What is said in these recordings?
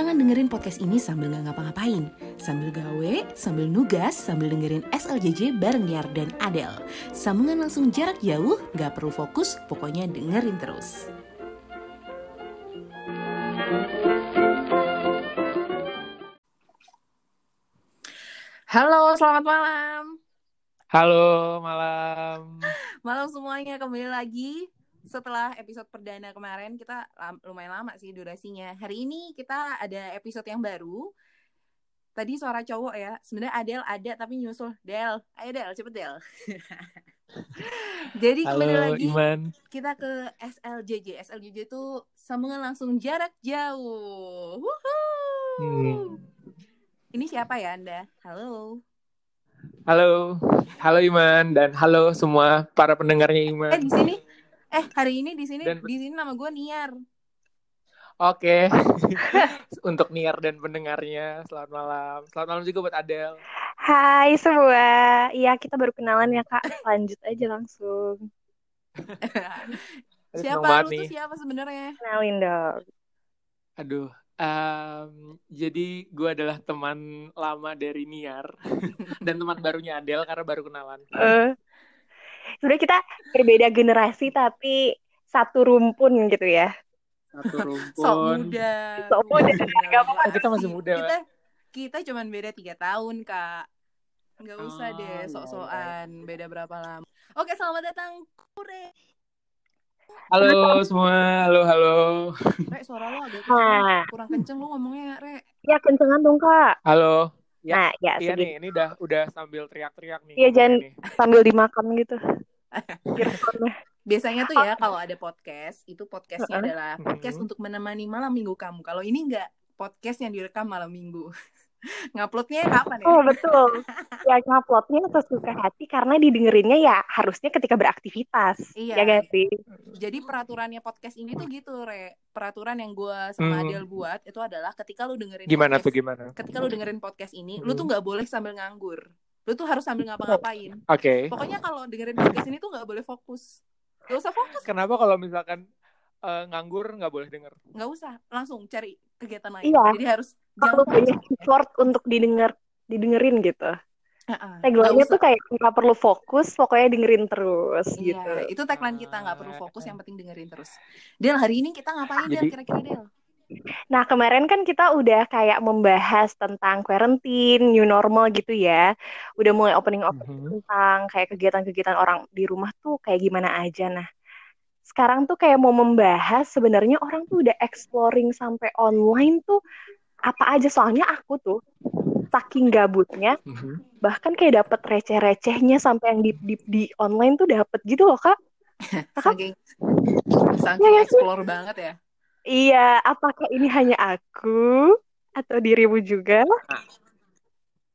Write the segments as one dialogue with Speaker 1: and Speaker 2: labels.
Speaker 1: Jangan dengerin podcast ini sambil nggak ngapa-ngapain. Sambil gawe, sambil nugas, sambil dengerin SLJJ bareng Niar dan Adel. Sambungan langsung jarak jauh, nggak perlu fokus, pokoknya dengerin terus. Halo, selamat malam.
Speaker 2: Halo, malam.
Speaker 1: Malam semuanya kembali lagi setelah episode perdana kemarin kita lumayan lama sih durasinya. Hari ini kita ada episode yang baru. Tadi suara cowok ya. Sebenarnya Adel ada tapi nyusul Del. Ayo Del, cepet Del. Jadi
Speaker 2: Halo,
Speaker 1: kembali lagi
Speaker 2: Iman.
Speaker 1: kita ke SLJJ. SLJJ itu sambungan langsung jarak jauh. Woohoo!
Speaker 2: Hmm.
Speaker 1: Ini siapa ya Anda? Halo.
Speaker 2: Halo, halo Iman dan halo semua para pendengarnya Iman.
Speaker 1: Eh di sini eh hari ini di sini
Speaker 2: Dan-
Speaker 1: di sini nama gue Niar.
Speaker 2: Oke, untuk Niar dan pendengarnya, selamat malam. Selamat malam juga buat Adel.
Speaker 3: Hai semua, iya kita baru kenalan ya kak. Lanjut aja langsung.
Speaker 1: Siapa lu
Speaker 2: nih.
Speaker 1: tuh siapa sebenarnya?
Speaker 3: Kenalin dong.
Speaker 2: Aduh, em, jadi gue adalah teman lama dari Niar dan teman barunya Adel karena baru kenalan.
Speaker 3: Eh, Sebenarnya kita berbeda generasi tapi satu rumpun gitu ya.
Speaker 2: Satu rumpun.
Speaker 1: Sok muda.
Speaker 3: Sok muda, apa-apa.
Speaker 2: Eh, kita masih muda,
Speaker 1: Kita kita cuman beda tiga tahun kak. Nggak usah
Speaker 2: Oh,
Speaker 1: deh
Speaker 2: iya,
Speaker 1: sok-sokan beda berapa lama. Oke selamat datang Kure.
Speaker 2: Halo semua, halo halo.
Speaker 1: Re suara lo agak kenceng, kurang kenceng lu ngomongnya Re.
Speaker 3: Ya kencengan dong kak.
Speaker 2: Halo. Ya,
Speaker 3: Nah ya
Speaker 2: Iya
Speaker 3: segini.
Speaker 2: nih, ini udah udah sambil teriak-teriak nih.
Speaker 3: Iya, jangan-
Speaker 2: nih.
Speaker 3: Sambil dimakan gitu. Earphone-nya.
Speaker 1: Biasanya tuh ya kalau ada podcast itu podcastnya adalah podcast
Speaker 2: Mhm.
Speaker 1: untuk menemani malam minggu kamu. Kalau ini enggak podcast yang direkam malam minggu. Nguploadnya kapan ya?
Speaker 3: Oh betul. Ya nguploadnya sesuka hati karena didengerinnya ya harusnya ketika beraktivitas.
Speaker 1: Iya.
Speaker 3: Ya gak sih?
Speaker 1: Jadi peraturannya podcast ini tuh gitu, Re. Peraturan yang gue sama
Speaker 2: Hmm.
Speaker 1: Adel buat itu adalah ketika lu dengerin
Speaker 2: Gimana
Speaker 1: podcast,
Speaker 2: tuh gimana?
Speaker 1: ketika lu dengerin podcast ini, lu
Speaker 2: Hmm.
Speaker 1: tuh nggak boleh sambil nganggur. Lu tuh harus sambil ngapa-ngapain.
Speaker 2: Oke.
Speaker 1: Pokoknya kalau dengerin podcast ini tuh nggak boleh fokus. Gak usah fokus,
Speaker 2: Kenapa kalau misalkan eh, nganggur nggak boleh denger?
Speaker 1: nggak usah. Langsung cari kegiatan lain.
Speaker 3: Iya.
Speaker 1: Jadi harus Fokus.
Speaker 3: banyak effort untuk didengar, didengerin gitu.
Speaker 1: Heeh.
Speaker 3: Tagline-nya tuh kayak nggak perlu fokus, pokoknya dengerin terus
Speaker 1: Iya,
Speaker 3: gitu.
Speaker 1: itu tagline kita nggak perlu fokus, yang penting dengerin terus. Del, hari ini kita ngapain Del? Kira-kira Del?
Speaker 3: Nah, kemarin kan kita udah kayak membahas tentang quarantine, new normal gitu ya. Udah mulai opening-opening
Speaker 2: Mhm.
Speaker 3: tentang kayak kegiatan-kegiatan orang di rumah tuh kayak gimana aja. Nah, sekarang tuh kayak mau membahas sebenarnya orang tuh udah exploring sampai online tuh apa aja. Soalnya aku tuh saking gabutnya,
Speaker 2: Mhm.
Speaker 3: bahkan kayak dapet receh-recehnya sampai yang di, di, di online tuh dapet gitu loh, Kak.
Speaker 1: Saking saking
Speaker 3: Iya, iya sih.
Speaker 1: explore banget ya.
Speaker 3: Iya, apakah ini hanya aku atau dirimu juga?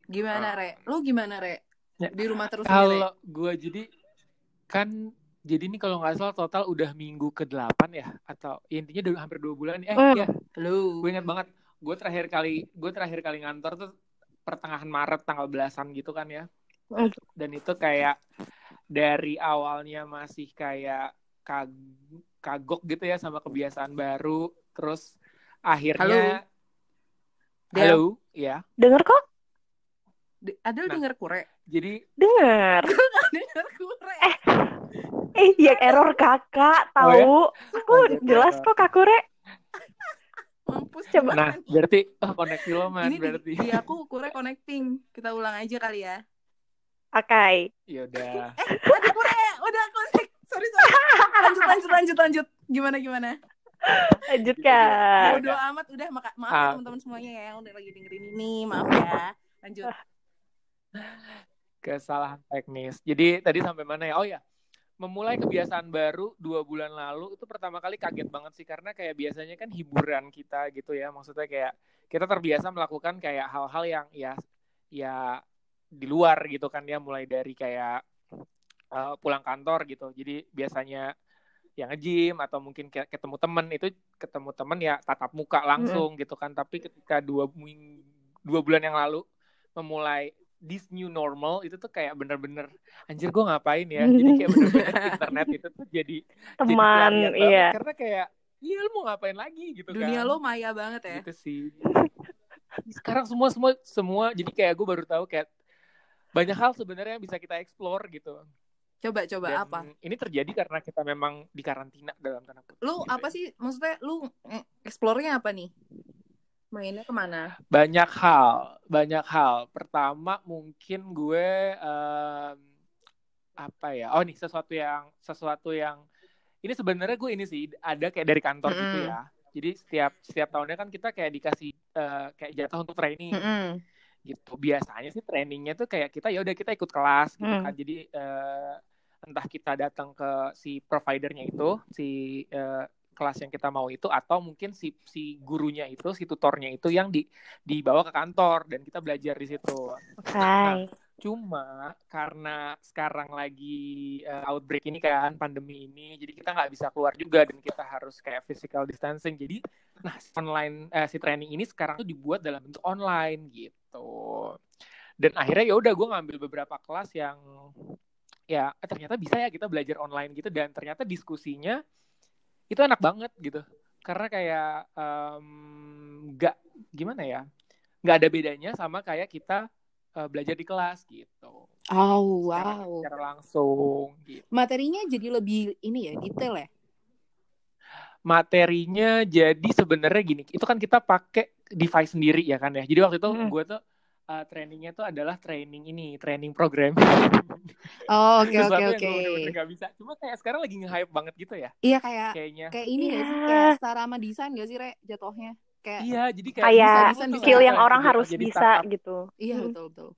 Speaker 1: Gimana, Re? Lu gimana, Re?
Speaker 2: Ya.
Speaker 1: Di rumah terus?
Speaker 2: Kalau gue jadi kan jadi ini kalau nggak salah total udah minggu ke-8 ya atau ya intinya udah hampir dua bulan eh
Speaker 3: Hmm.
Speaker 2: ya
Speaker 1: Lu.
Speaker 2: gue ingat banget gue terakhir kali gue terakhir kali ngantor tuh pertengahan Maret tanggal belasan gitu kan ya dan itu kayak dari awalnya masih kayak kag- kagok gitu ya sama kebiasaan baru terus akhirnya
Speaker 1: Del.
Speaker 2: halo ya
Speaker 3: Dengar kok?
Speaker 1: De- Adel
Speaker 2: Nah.
Speaker 1: denger kure?
Speaker 2: jadi
Speaker 3: Dengar.
Speaker 1: denger kure.
Speaker 3: Eh, yang error kakak
Speaker 2: Oh, ya?
Speaker 3: tahu. Aku
Speaker 2: Oh,
Speaker 3: jelas kok Kakure.
Speaker 1: Mampus
Speaker 3: Coba.
Speaker 2: nah berarti oh koneksi lo man
Speaker 1: Ini di,
Speaker 2: berarti
Speaker 1: di aku kure connecting. Kita ulang aja kali ya.
Speaker 3: Oke.
Speaker 2: ya udah
Speaker 1: Eh, ada kure. Udah connect. Sorry, sorry. Lanjut, lanjut, lanjut, lanjut. Gimana, gimana?
Speaker 3: Lanjut kak.
Speaker 1: Bodo amat. Udah, maka, maaf ya
Speaker 2: Ah.
Speaker 1: teman-teman semuanya ya yang udah lagi dengerin ini. Maaf ya. Lanjut.
Speaker 2: kesalahan teknis. Jadi tadi sampai mana ya? Oh ya, memulai kebiasaan baru dua bulan lalu itu pertama kali kaget banget sih. Karena kayak biasanya kan hiburan kita gitu ya, maksudnya kayak kita terbiasa melakukan kayak hal-hal yang ya ya di luar gitu kan ya, mulai dari kayak eh, pulang kantor gitu. Jadi biasanya yang nge-gym atau mungkin kayak ketemu temen. Itu ketemu temen ya tatap muka langsung gitu kan. Tapi ketika dua ming- dua bulan yang lalu memulai this new normal itu tuh kayak bener-bener anjir gue ngapain ya jadi kayak bener-bener internet itu tuh jadi jadi
Speaker 3: Teman,
Speaker 2: banget.
Speaker 3: iya.
Speaker 2: karena kayak iya lu mau ngapain lagi gitu
Speaker 1: Dunia
Speaker 2: kan
Speaker 1: lo maya banget ya.
Speaker 2: gitu sih sekarang semua semua semua jadi kayak gue baru tahu kayak banyak hal sebenarnya yang bisa kita explore gitu
Speaker 1: Coba coba
Speaker 2: Dan
Speaker 1: apa?
Speaker 2: ini terjadi karena kita memang di karantina dalam tanda kutip
Speaker 1: Lu
Speaker 2: gitu
Speaker 1: apa
Speaker 2: ya.
Speaker 1: sih maksudnya lu eh, explore-nya apa nih? Mainnya ke mana?
Speaker 2: banyak hal banyak hal pertama mungkin gue em, apa ya oh nih sesuatu yang sesuatu yang ini sebenarnya gue ini sih ada kayak dari kantor gitu
Speaker 1: Mm-mm.
Speaker 2: ya jadi setiap setiap tahunnya kan kita kayak dikasih eh, kayak jatah untuk training
Speaker 1: Mm-mm.
Speaker 2: gitu biasanya sih trainingnya tuh kayak kita ya udah kita ikut kelas gitu
Speaker 3: Hmm.
Speaker 2: kan jadi eh, entah kita datang ke si providernya itu si eh, kelas yang kita mau itu atau mungkin si si gurunya itu si tutornya itu yang di dibawa ke kantor dan kita belajar di situ.
Speaker 3: Hai.
Speaker 2: cuma karena sekarang lagi eh, outbreak ini kan pandemi ini jadi kita nggak bisa keluar juga dan kita harus kayak physical distancing. Jadi nah online eh, si training ini sekarang tuh dibuat dalam bentuk online gitu. Dan akhirnya ya udah gue ngambil beberapa kelas yang ya ternyata bisa ya kita belajar online gitu dan ternyata diskusinya itu enak banget gitu karena kayak nggak gimana ya nggak ada bedanya sama kayak kita eh, belajar di kelas gitu
Speaker 1: Oh,
Speaker 2: secara,
Speaker 1: wow.
Speaker 2: secara langsung gitu
Speaker 1: Materinya jadi lebih ini ya, detail ya.
Speaker 2: materinya jadi sebenarnya gini itu kan kita pakai device sendiri ya kan ya jadi waktu itu
Speaker 3: Hmm.
Speaker 2: gue tuh uh, trainingnya tuh adalah training ini training program
Speaker 1: Oh, oke
Speaker 2: Sesuatu
Speaker 1: oke
Speaker 2: yang
Speaker 1: oke.
Speaker 2: gak bisa cuma kayak sekarang lagi nge-hype banget gitu ya
Speaker 1: Iya kayak
Speaker 2: kayaknya
Speaker 1: kayak ini sih?
Speaker 3: Iya.
Speaker 1: Kayak setara sama desain gak sih, Re? Jatuhnya. Kayak
Speaker 2: iya jadi kayak
Speaker 3: Kayak
Speaker 1: bisa-
Speaker 3: skill
Speaker 1: bisa
Speaker 3: yang orang harus bisa
Speaker 2: startup.
Speaker 3: gitu.
Speaker 1: iya
Speaker 3: Hmm.
Speaker 1: betul betul.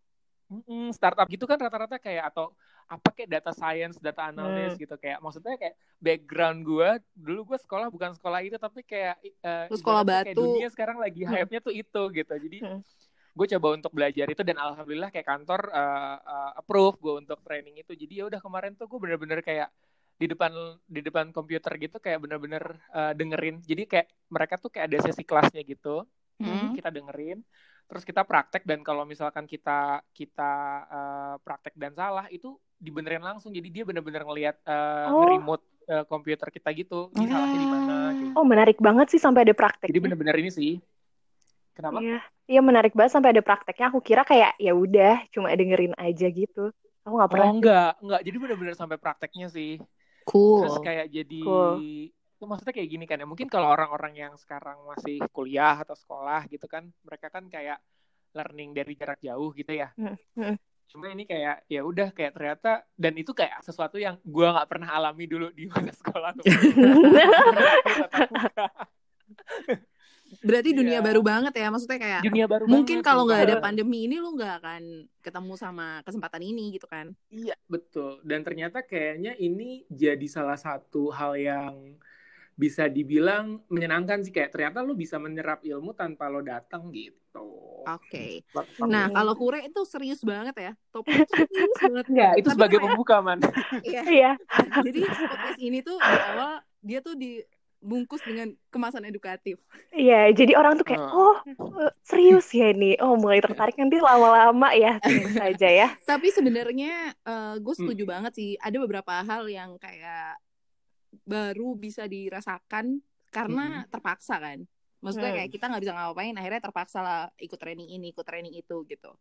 Speaker 2: Mm-mm, startup gitu kan rata-rata kayak atau apa kayak data science, data analyst
Speaker 3: Hmm.
Speaker 2: gitu kayak maksudnya kayak background gue dulu gue sekolah bukan sekolah itu tapi kayak
Speaker 1: Lu sekolah
Speaker 2: ibaratnya kayak
Speaker 1: batu.
Speaker 2: dunia sekarang lagi
Speaker 3: Hmm.
Speaker 2: hype-nya tuh itu gitu jadi
Speaker 3: Hmm.
Speaker 2: Gue coba untuk belajar itu dan alhamdulillah kayak kantor eh, eh, approve gue untuk training itu jadi ya udah kemarin tuh gue bener-bener kayak di depan di depan komputer gitu kayak bener-bener eh, dengerin jadi kayak mereka tuh kayak ada sesi kelasnya gitu
Speaker 1: Hmm.
Speaker 2: kita dengerin terus kita praktek dan kalau misalkan kita kita eh, praktek dan salah itu dibenerin langsung jadi dia bener-bener ngelihat eh,
Speaker 3: Oh.
Speaker 2: nge-remote eh, komputer kita gitu ini salahnya di mana gitu.
Speaker 3: Oh, menarik banget sih sampai ada prakteknya.
Speaker 2: jadi bener-bener ini sih kenapa
Speaker 3: Iya, iya menarik banget sampai ada prakteknya. Aku kira kayak ya udah cuma dengerin aja gitu. Aku nggak pernah.
Speaker 2: oh enggak enggak jadi bener-bener sampai prakteknya sih
Speaker 1: Cool.
Speaker 2: terus kayak jadi
Speaker 3: Cool.
Speaker 2: itu maksudnya kayak gini kan ya mungkin kalau orang-orang yang sekarang masih kuliah atau sekolah gitu kan mereka kan kayak learning dari jarak jauh gitu ya
Speaker 3: Hmm, hmm.
Speaker 2: cuma ini kayak ya udah kayak ternyata dan itu kayak sesuatu yang gua nggak pernah alami dulu di masa sekolah tuh
Speaker 1: Berarti dunia
Speaker 2: Iya.
Speaker 1: baru banget ya, maksudnya kayak
Speaker 2: dunia baru
Speaker 1: mungkin kalau nggak ada pandemi ini lu nggak akan ketemu sama kesempatan ini gitu kan?
Speaker 2: Iya, betul. Dan ternyata kayaknya ini jadi salah satu hal yang bisa dibilang menyenangkan sih kayak ternyata lu bisa menyerap ilmu tanpa lo datang gitu.
Speaker 1: Oke.
Speaker 2: Platform-
Speaker 1: Nah kalau kure itu serius banget ya, topik itu serius banget.
Speaker 2: Enggak, itu
Speaker 1: Tapi
Speaker 2: sebagai
Speaker 1: kayak-
Speaker 2: pembuka, Man.
Speaker 1: Iya.
Speaker 3: Iya.
Speaker 1: Jadi podcast ini tuh di awal dia tuh dibungkus dengan kemasan edukatif.
Speaker 3: Iya, jadi orang tuh kayak,
Speaker 2: Hmm.
Speaker 3: oh eh, serius ya ini. Oh mulai tertarik nanti lama-lama ya tunggu saja ya.
Speaker 1: Tapi sebenarnya gue
Speaker 2: Hmm.
Speaker 1: setuju banget sih. Ada beberapa hal yang kayak baru bisa dirasakan karena terpaksa kan. Maksudnya
Speaker 3: Hmm.
Speaker 1: kayak kita nggak bisa ngapain, akhirnya terpaksa lah ikut training ini, ikut training itu gitu.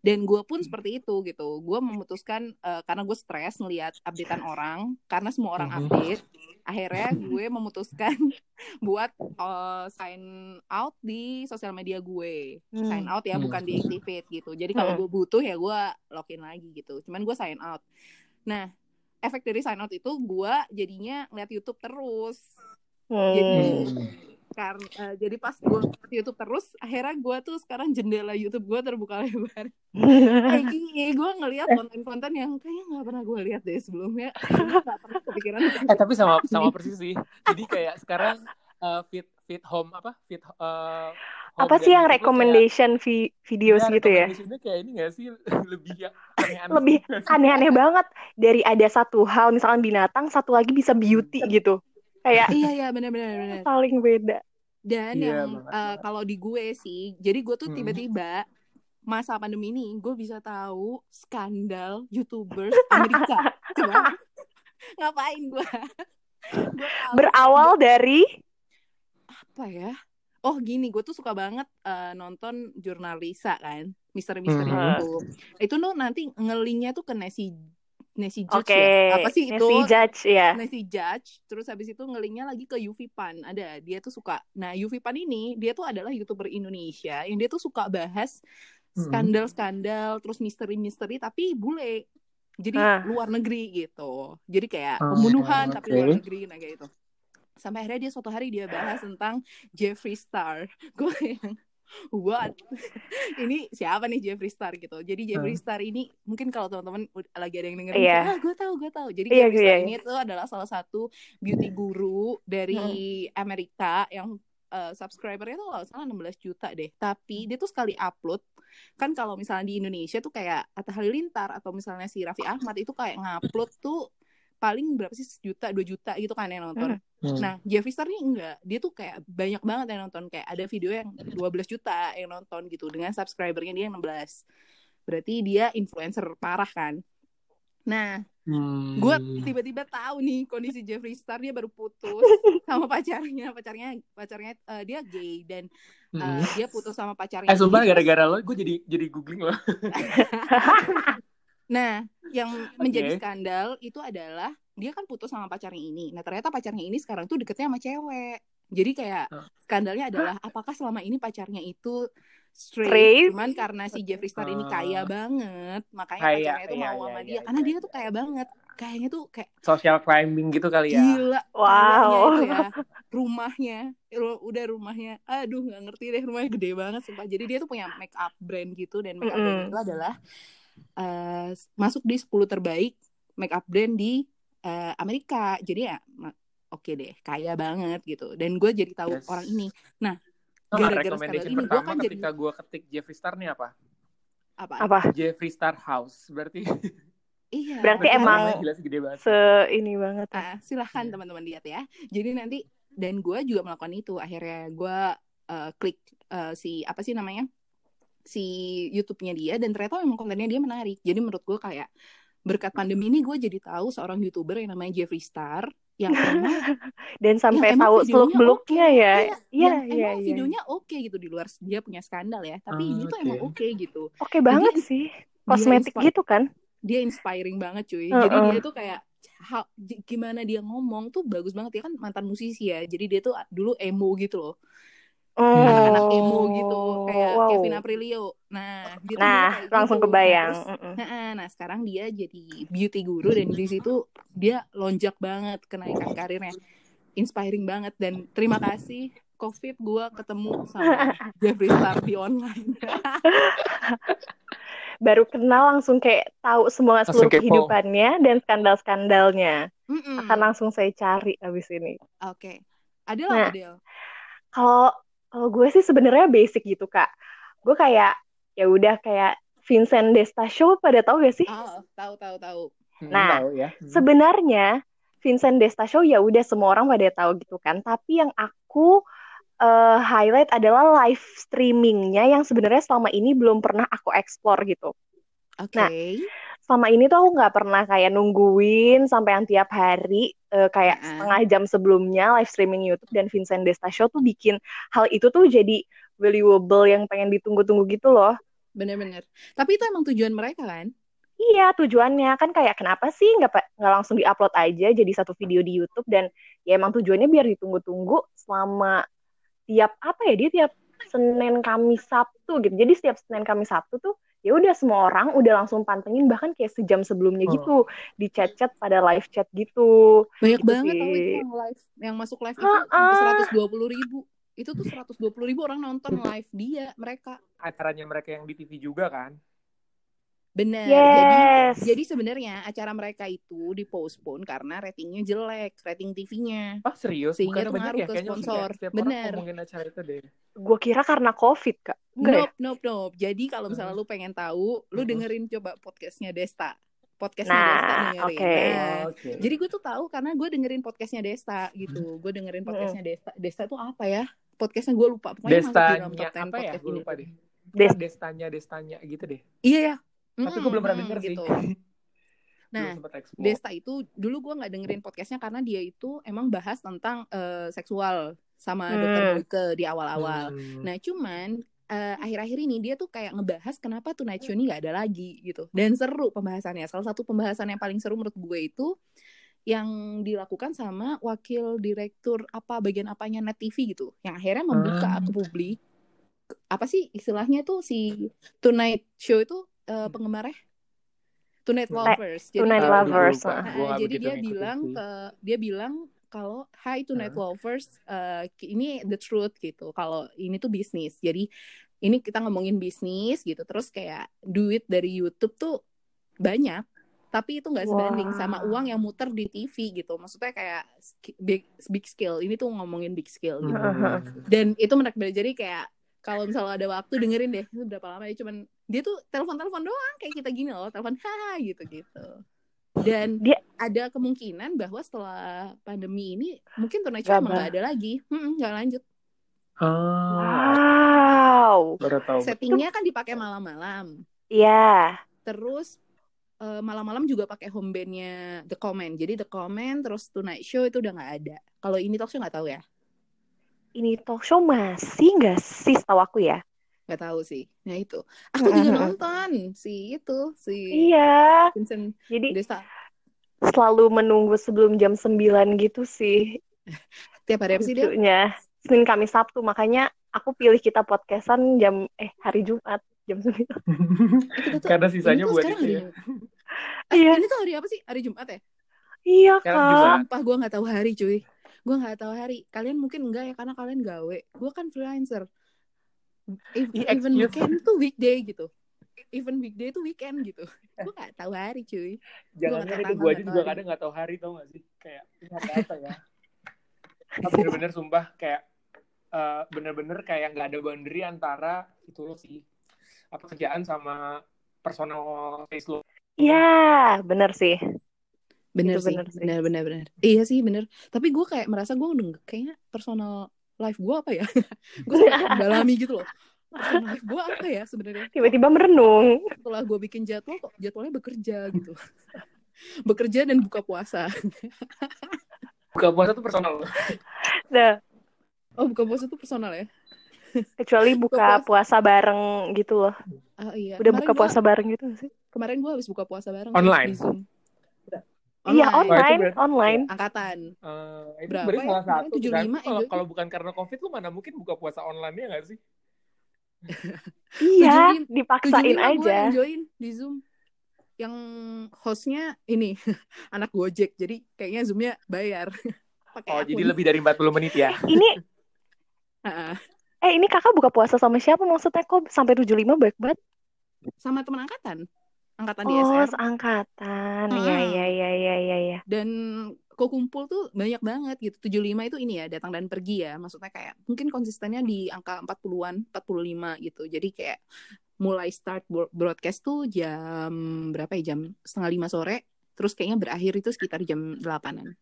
Speaker 1: Dan gue pun
Speaker 2: Hmm.
Speaker 1: seperti itu gitu. Gue memutuskan eh, karena gue stres ngelihat updatean orang, karena semua orang
Speaker 2: Mhm.
Speaker 1: update. Akhirnya gue memutuskan buat eh, sign out di sosial media gue.
Speaker 3: Hmm.
Speaker 1: Sign out ya,
Speaker 2: Hmm.
Speaker 1: bukan deactivate gitu. Jadi kalau
Speaker 3: Hmm.
Speaker 1: gue butuh ya gue login lagi gitu. Cuman gue sign out. Nah, efek dari sign out itu gue jadinya ngeliat YouTube terus. Jadi
Speaker 3: Hmm.
Speaker 1: Karena eh, jadi pas gue ngeliat YouTube terus, akhirnya gue tuh sekarang jendela YouTube gue terbuka lebar. Eh, gini, gue ngeliat konten-konten yang kayaknya nggak pernah gue lihat deh sebelumnya. Nggak pernah kepikiran.
Speaker 2: Eh, tapi sama sama persis sih. Jadi kayak sekarang eh, fit fit home apa? Fit eh, home
Speaker 3: Apa sih yang
Speaker 2: tuh
Speaker 3: recommendation vi- videos
Speaker 2: kayak,
Speaker 3: gitu ya?
Speaker 2: kayak ini gak sih lebih yang aneh-aneh.
Speaker 3: Lebih aneh-aneh banget. Dari ada satu hal misalkan binatang, satu lagi bisa beauty gitu. Kayak
Speaker 1: iya iya benar-benar benar.
Speaker 3: saling beda.
Speaker 1: Dan
Speaker 2: Iya,
Speaker 1: yang eh,
Speaker 2: banget.
Speaker 1: kalau di gue sih, jadi gue tuh
Speaker 2: Hmm.
Speaker 1: tiba-tiba masa pandemi ini gue bisa tahu skandal youtubers Amerika. Coba ngapain gue?
Speaker 3: Berawal dari
Speaker 1: apa ya oh gini gue tuh suka banget uh, nonton jurnalisa kan misteri-misteri
Speaker 2: Mhm.
Speaker 1: itu itu tuh nanti ngelinknya tuh ke Nancy Nancy Judge
Speaker 3: Oke.
Speaker 1: ya apa sih itu
Speaker 3: Nancy Judge ya.
Speaker 1: Nancy Judge terus habis itu ngelinknya lagi ke Yuvi Pan ada dia tuh suka nah Yuvi Pan ini dia tuh adalah youtuber Indonesia yang dia tuh suka bahas
Speaker 2: Hmm.
Speaker 1: skandal-skandal terus misteri-misteri tapi bule jadi
Speaker 3: Ah.
Speaker 1: luar negeri gitu jadi kayak
Speaker 2: Ah,
Speaker 1: pembunuhan tapi
Speaker 2: oke.
Speaker 1: luar negeri nah kayak gitu sampai akhirnya dia suatu hari dia bahas tentang Jeffree Star gue yang what? Ini siapa nih Jeffree Star gitu. Jadi Jeffree Star ini mungkin kalau teman-teman ud- lagi ada yang dengerin
Speaker 3: Iya.
Speaker 1: ah gue tahu gue tahu. Jadi
Speaker 3: Iya,
Speaker 1: Jeffree
Speaker 3: iya,
Speaker 1: Star
Speaker 3: iya.
Speaker 1: ini tuh adalah salah satu beauty guru dari Amerika yang eh, subscribernya tuh kalau salah 16 juta deh. Tapi dia tuh sekali upload kan kalau misalnya di Indonesia tuh kayak Atta Halilintar atau misalnya si Raffi Ahmad itu kayak ngupload tuh paling berapa sih sejuta dua juta gitu kan yang nonton
Speaker 2: Hmm.
Speaker 1: Nah, Jeffree Star nih enggak. Dia tuh kayak banyak banget yang nonton. Kayak ada video yang 12 juta yang nonton gitu. Dengan subscribernya dia yang 16. Berarti dia influencer parah kan. Nah,
Speaker 2: Hmm.
Speaker 1: gue tiba-tiba tahu nih kondisi Jeffree Star dia baru putus sama pacarnya. Pacarnya pacarnya eh, dia gay dan eh,
Speaker 2: Hmm.
Speaker 1: dia putus sama pacarnya.
Speaker 2: Eh sumpah
Speaker 1: Jadi-
Speaker 2: gara-gara lo gue jadi jadi googling lo.
Speaker 1: Nah, yang menjadi skandal itu adalah dia kan putus sama pacarnya ini. Nah, ternyata pacarnya ini sekarang tuh deketnya sama cewek. Jadi kayak skandalnya adalah apakah selama ini pacarnya itu straight,
Speaker 3: Straight?
Speaker 1: cuman karena si Jeffree Star ini kaya
Speaker 2: Ah.
Speaker 1: banget, makanya
Speaker 2: Kaya,
Speaker 1: pacarnya tuh
Speaker 2: iya,
Speaker 1: mau
Speaker 2: iya,
Speaker 1: sama
Speaker 2: iya,
Speaker 1: dia karena dia tuh kaya banget. Kayaknya tuh kayak
Speaker 2: Social climbing gitu kali ya.
Speaker 1: gila
Speaker 3: Wow.
Speaker 1: itu ya. Rumahnya, ru- udah rumahnya. Aduh, nggak ngerti deh rumahnya gede banget sumpah. Jadi dia tuh punya make up brand gitu dan make up brand
Speaker 3: Mm-mm.
Speaker 1: itu adalah eh, masuk di 10 terbaik make up brand di eh, Amerika. Jadi ya oke deh, kaya banget gitu. Dan gue jadi tahu
Speaker 2: Yes.
Speaker 1: orang ini. Nah, gara-gara
Speaker 2: recommendation
Speaker 1: skandal ini gue
Speaker 2: pertama
Speaker 1: kan jadi
Speaker 2: ketika gue ketik Jeffree Star nih apa?
Speaker 1: apa?
Speaker 3: Apa?
Speaker 2: Jeffree Star House. Berarti
Speaker 1: Iya.
Speaker 3: Berarti
Speaker 1: karena-
Speaker 3: emang
Speaker 2: namanya gila sih gede banget.
Speaker 3: Se ini banget.
Speaker 1: Ah, silahkan
Speaker 2: Iya.
Speaker 1: teman-teman lihat ya. Jadi nanti dan gue juga melakukan itu. Akhirnya gue eh, klik eh, si apa sih namanya si YouTube-nya dia dan ternyata memang kontennya dia menarik. Jadi menurut gue kayak berkat pandemi ini gue jadi tahu seorang youtuber yang namanya Jeffree Star yang emang
Speaker 3: Dan sampai
Speaker 1: emang
Speaker 3: tahu seluk beluknya ya.
Speaker 1: Iya,
Speaker 3: Iya,
Speaker 1: yang
Speaker 3: iya,
Speaker 1: emang
Speaker 3: iya.
Speaker 1: videonya oke gitu di luar dia punya skandal ya. Tapi
Speaker 2: Ah,
Speaker 1: ini tuh emang oke gitu.
Speaker 3: Oke banget
Speaker 1: Dia-
Speaker 3: sih. Kosmetik gitu kan?
Speaker 1: dia inspiring banget cuy.
Speaker 3: Heeh.
Speaker 1: Jadi dia tuh kayak ha- gimana dia ngomong tuh bagus banget dia kan mantan musisi ya. Jadi dia tuh dulu emo gitu loh. Anak-anak emo gitu kayak
Speaker 3: Oh, wow.
Speaker 1: Kevin Aprilio. Nah, dia tuh
Speaker 3: Nah, langsung
Speaker 1: gitu.
Speaker 3: kebayang.
Speaker 1: Nah, terus-
Speaker 3: Mm-mm.
Speaker 1: Nah, nah, sekarang dia jadi beauty guru dan di situ dia lonjak banget kenaikan karirnya. Inspiring banget dan terima kasih COVID gua ketemu sama Jeffree Star di online.
Speaker 3: Baru kenal langsung kayak tahu semua
Speaker 2: Langsung
Speaker 3: seluruh kehidupannya dan skandal-skandalnya.
Speaker 1: Mm-mm.
Speaker 3: Akan langsung saya cari abis ini.
Speaker 1: Oke. Adel
Speaker 3: Nah.
Speaker 1: apa Del?
Speaker 3: Kalau kalau gue sih sebenarnya basic gitu kak. Gue kayak ya udah kayak Vincent Desta Show pada tahu gak sih?
Speaker 1: Oh, tahu tahu tahu.
Speaker 2: Hmm,
Speaker 3: Nah,
Speaker 2: tahu ya. Hmm.
Speaker 3: Sebenarnya Vincent Desta Show ya udah semua orang pada tahu gitu kan. Tapi yang aku eh, highlight adalah live streamingnya yang sebenarnya selama ini belum pernah aku explore gitu.
Speaker 1: Oke.
Speaker 3: Nah, Selama ini tuh aku nggak pernah kayak nungguin sampai yang tiap hari eh, kayak
Speaker 1: Heeh.
Speaker 3: setengah jam sebelumnya live streaming YouTube dan Vincent Desta Show tuh bikin hal itu tuh jadi valuable yang pengen ditunggu-tunggu gitu loh.
Speaker 1: Bener-bener. Tapi itu emang tujuan mereka kan?
Speaker 3: Iya, tujuannya kan kayak kenapa sih nggak nggak langsung diupload aja jadi satu video di YouTube dan ya emang tujuannya biar ditunggu-tunggu selama tiap apa ya dia tiap Senin Kamis Sabtu gitu. Jadi setiap Senin Kamis Sabtu tuh ya udah semua orang udah langsung pantengin bahkan kayak sejam sebelumnya
Speaker 2: Oh.
Speaker 3: gitu di chat-chat pada live chat gitu.
Speaker 1: Banyak
Speaker 3: Gitu
Speaker 1: banget
Speaker 3: sih.
Speaker 1: tau itu yang live, yang masuk live itu seratus dua puluh ribu. Itu tuh seratus dua puluh ribu orang nonton live dia mereka.
Speaker 2: Acaranya mereka yang di TV juga kan.
Speaker 1: Bener.
Speaker 3: Yes.
Speaker 1: Jadi, jadi sebenarnya acara mereka itu dipostpone karena ratingnya jelek, rating TV-nya.
Speaker 2: Oh serius?
Speaker 1: Sehingga tuh
Speaker 2: banyak
Speaker 1: ngaruh
Speaker 2: ya?
Speaker 1: ke
Speaker 2: Kayaknya
Speaker 1: sponsor.
Speaker 2: Orang ngomongin acara itu deh.
Speaker 3: Gue kira karena COVID, Kak. Enggak ya?
Speaker 1: Nope, nope, nope. Jadi kalau misalnya lu pengen tahu, lu
Speaker 2: Hmm.
Speaker 1: dengerin coba podcastnya Desta. Podcastnya
Speaker 3: Nah,
Speaker 1: Desta dengerin.
Speaker 3: oke.
Speaker 1: Nah,
Speaker 2: Oke.
Speaker 1: Jadi gue tuh tahu karena gue dengerin podcastnya Desta gitu. Gue dengerin podcastnya Desta. Desta tuh apa ya? Podcastnya gue lupa. Pokoknya masuk di dalam
Speaker 2: Destanya
Speaker 1: top 10
Speaker 2: apa ya? Gue lupa deh.
Speaker 3: Des-
Speaker 2: Ah, Destanya, Destanya gitu deh.
Speaker 1: Iya ya.
Speaker 2: Tapi
Speaker 1: Mm-mm,
Speaker 2: gue belum pernah
Speaker 1: mm,
Speaker 2: denger sih.
Speaker 1: gitu. Nah,
Speaker 2: sempet explore.
Speaker 1: Desta itu dulu gue nggak dengerin podcastnya karena dia itu emang bahas tentang eh, seksual sama
Speaker 3: Hmm.
Speaker 1: dokter Boyke di awal-awal.
Speaker 2: Hmm.
Speaker 1: Nah, cuman eh, akhir-akhir ini dia tuh kayak ngebahas kenapa Tonight Show ini nggak ada lagi gitu. Dan seru pembahasannya. Salah satu pembahasan yang paling seru menurut gue itu yang dilakukan sama wakil direktur apa bagian apanya Net TV gitu. Yang akhirnya membuka
Speaker 2: Ah.
Speaker 1: ke publik apa sih istilahnya tuh si Tonight Show itu eh, penggemarnya Tonight
Speaker 2: Hmm.
Speaker 1: Lovers. Jadi
Speaker 3: Tonight Lovers, ah.
Speaker 1: Uh,
Speaker 2: nggak
Speaker 1: jadi dia bilang ke dia bilang kalau Hi Tonight
Speaker 2: Hah?
Speaker 1: Lovers uh, ini the truth gitu. Kalau ini tuh bisnis. Jadi ini kita ngomongin bisnis gitu. Terus kayak duit dari YouTube tuh banyak tapi itu nggak sebanding
Speaker 3: Wah.
Speaker 1: sama uang yang muter di TV gitu. Maksudnya kayak big big scale. Ini tuh ngomongin big scale gitu. Dan itu menarik banget. Jadi kayak kalau misalnya ada waktu dengerin deh itu berapa lama ya cuman dia tuh telepon-telepon doang kayak kita gini loh telepon haha gitu gitu dan
Speaker 3: Dia-
Speaker 1: ada kemungkinan bahwa setelah pandemi ini mungkin Tonight Show
Speaker 3: Nggak
Speaker 1: emang nggak ada lagi. Hmm, nggak lanjut.
Speaker 2: Ah,
Speaker 3: Wow.
Speaker 1: settingnya kan dipakai malam-malam.
Speaker 3: Iya.
Speaker 1: terus eh, malam-malam juga pakai home bandnya The Comment. Jadi The Comment terus Tonight Show itu udah nggak ada. Kalau ini talk show nggak tahu ya
Speaker 3: Ini talk show masih nggak sih setahu aku ya?
Speaker 1: nggak tahu sih nah itu aku juga nonton si itu si
Speaker 3: Iya.
Speaker 1: Vincent
Speaker 3: Jadi
Speaker 1: Desta
Speaker 3: selalu menunggu sebelum jam 9 gitu sih
Speaker 1: tiap hari apa sih dia.
Speaker 3: Senin Kamis Sabtu makanya aku pilih kita podcastan jam eh hari Jumat jam 9.
Speaker 1: kita tuh-
Speaker 2: Karena sisanya buat itu
Speaker 1: hari
Speaker 2: ya.
Speaker 1: Eh,
Speaker 3: Iya.
Speaker 1: ini tuh hari apa sih? Hari Jumat ya?
Speaker 3: Iya.
Speaker 2: Jumat.
Speaker 1: Sumpah gue gak tahu hari cuy. Gue gak tahu hari. Kalian mungkin enggak ya karena kalian gawe. Gue kan freelancer. If-
Speaker 2: Ih,
Speaker 1: even
Speaker 2: excuse.
Speaker 1: weekend tuh weekday gitu. Even weekday tuh weekend gitu. Gue gak tahu hari cuy.
Speaker 2: Jangan
Speaker 1: nggak
Speaker 2: itu gue aja
Speaker 1: nggak
Speaker 2: juga kadang nggak tahu hari tau gak sih kayak apa ya Tapi bener-bener sumpah kayak eh, bener-bener kayak nggak ada boundary antara itu lo sih apa kerjaan sama personal face lo
Speaker 3: Iya, bener sih.
Speaker 1: Bener
Speaker 3: Itu
Speaker 1: sih.
Speaker 3: bener sih.
Speaker 1: Bener, bener, bener. Iya sih bener. Tapi gue kayak merasa gue udah kayaknya personal life gue apa ya? gue kayak mendalami gitu loh. Personal life gue apa ya sebenarnya?
Speaker 3: Tiba-tiba merenung.
Speaker 1: setelah gue bikin jadwal kok jadwalnya bekerja gitu bekerja dan buka puasa
Speaker 2: buka puasa tuh personal
Speaker 3: Nah,
Speaker 1: oh buka puasa tuh personal ya
Speaker 3: kecuali buka
Speaker 1: Buka
Speaker 3: puasa bareng gitu loh.
Speaker 1: oh iya
Speaker 3: Udah
Speaker 1: Kemarin
Speaker 3: buka
Speaker 1: gua-
Speaker 3: puasa bareng gitu sih?
Speaker 1: kemarin gue habis buka puasa bareng
Speaker 2: Online?
Speaker 1: di zoom
Speaker 3: Iya,
Speaker 2: itu
Speaker 3: online,
Speaker 2: berarti-
Speaker 3: online.
Speaker 1: angkatan
Speaker 2: Eh, itu
Speaker 1: Berapa
Speaker 2: berarti
Speaker 1: ya?
Speaker 2: salah satu
Speaker 1: 75
Speaker 2: kan
Speaker 1: ya,
Speaker 2: kalau
Speaker 1: Joy?
Speaker 2: kalau bukan karena covid lu mana mungkin buka puasa online ya nggak sih
Speaker 3: Iya,
Speaker 1: 75
Speaker 3: dipaksain
Speaker 1: 75 gue
Speaker 3: aja.
Speaker 1: yang join di zoom yang hostnya ini anak gojek jadi kayaknya zoomnya bayar pakai
Speaker 2: oh
Speaker 1: akun.
Speaker 2: jadi lebih dari 40 menit ya
Speaker 3: Ini eh ini kakak buka puasa sama siapa maksudnya kok sampai 75 baik banget?
Speaker 1: sama teman angkatan angkatan di
Speaker 3: Oh,
Speaker 1: SR
Speaker 3: seangkatan.
Speaker 1: Mm-mm.
Speaker 3: Iya, iya, iya, iya, iya, iya.
Speaker 1: dan kok kumpul tuh banyak banget gitu 75 itu ini ya datang dan pergi ya maksudnya kayak mungkin konsistennya di angka 40-an 45 gitu jadi kayak mulai start bro- broadcast tuh jam berapa ya jam setengah lima sore terus kayaknya berakhir itu sekitar jam 8an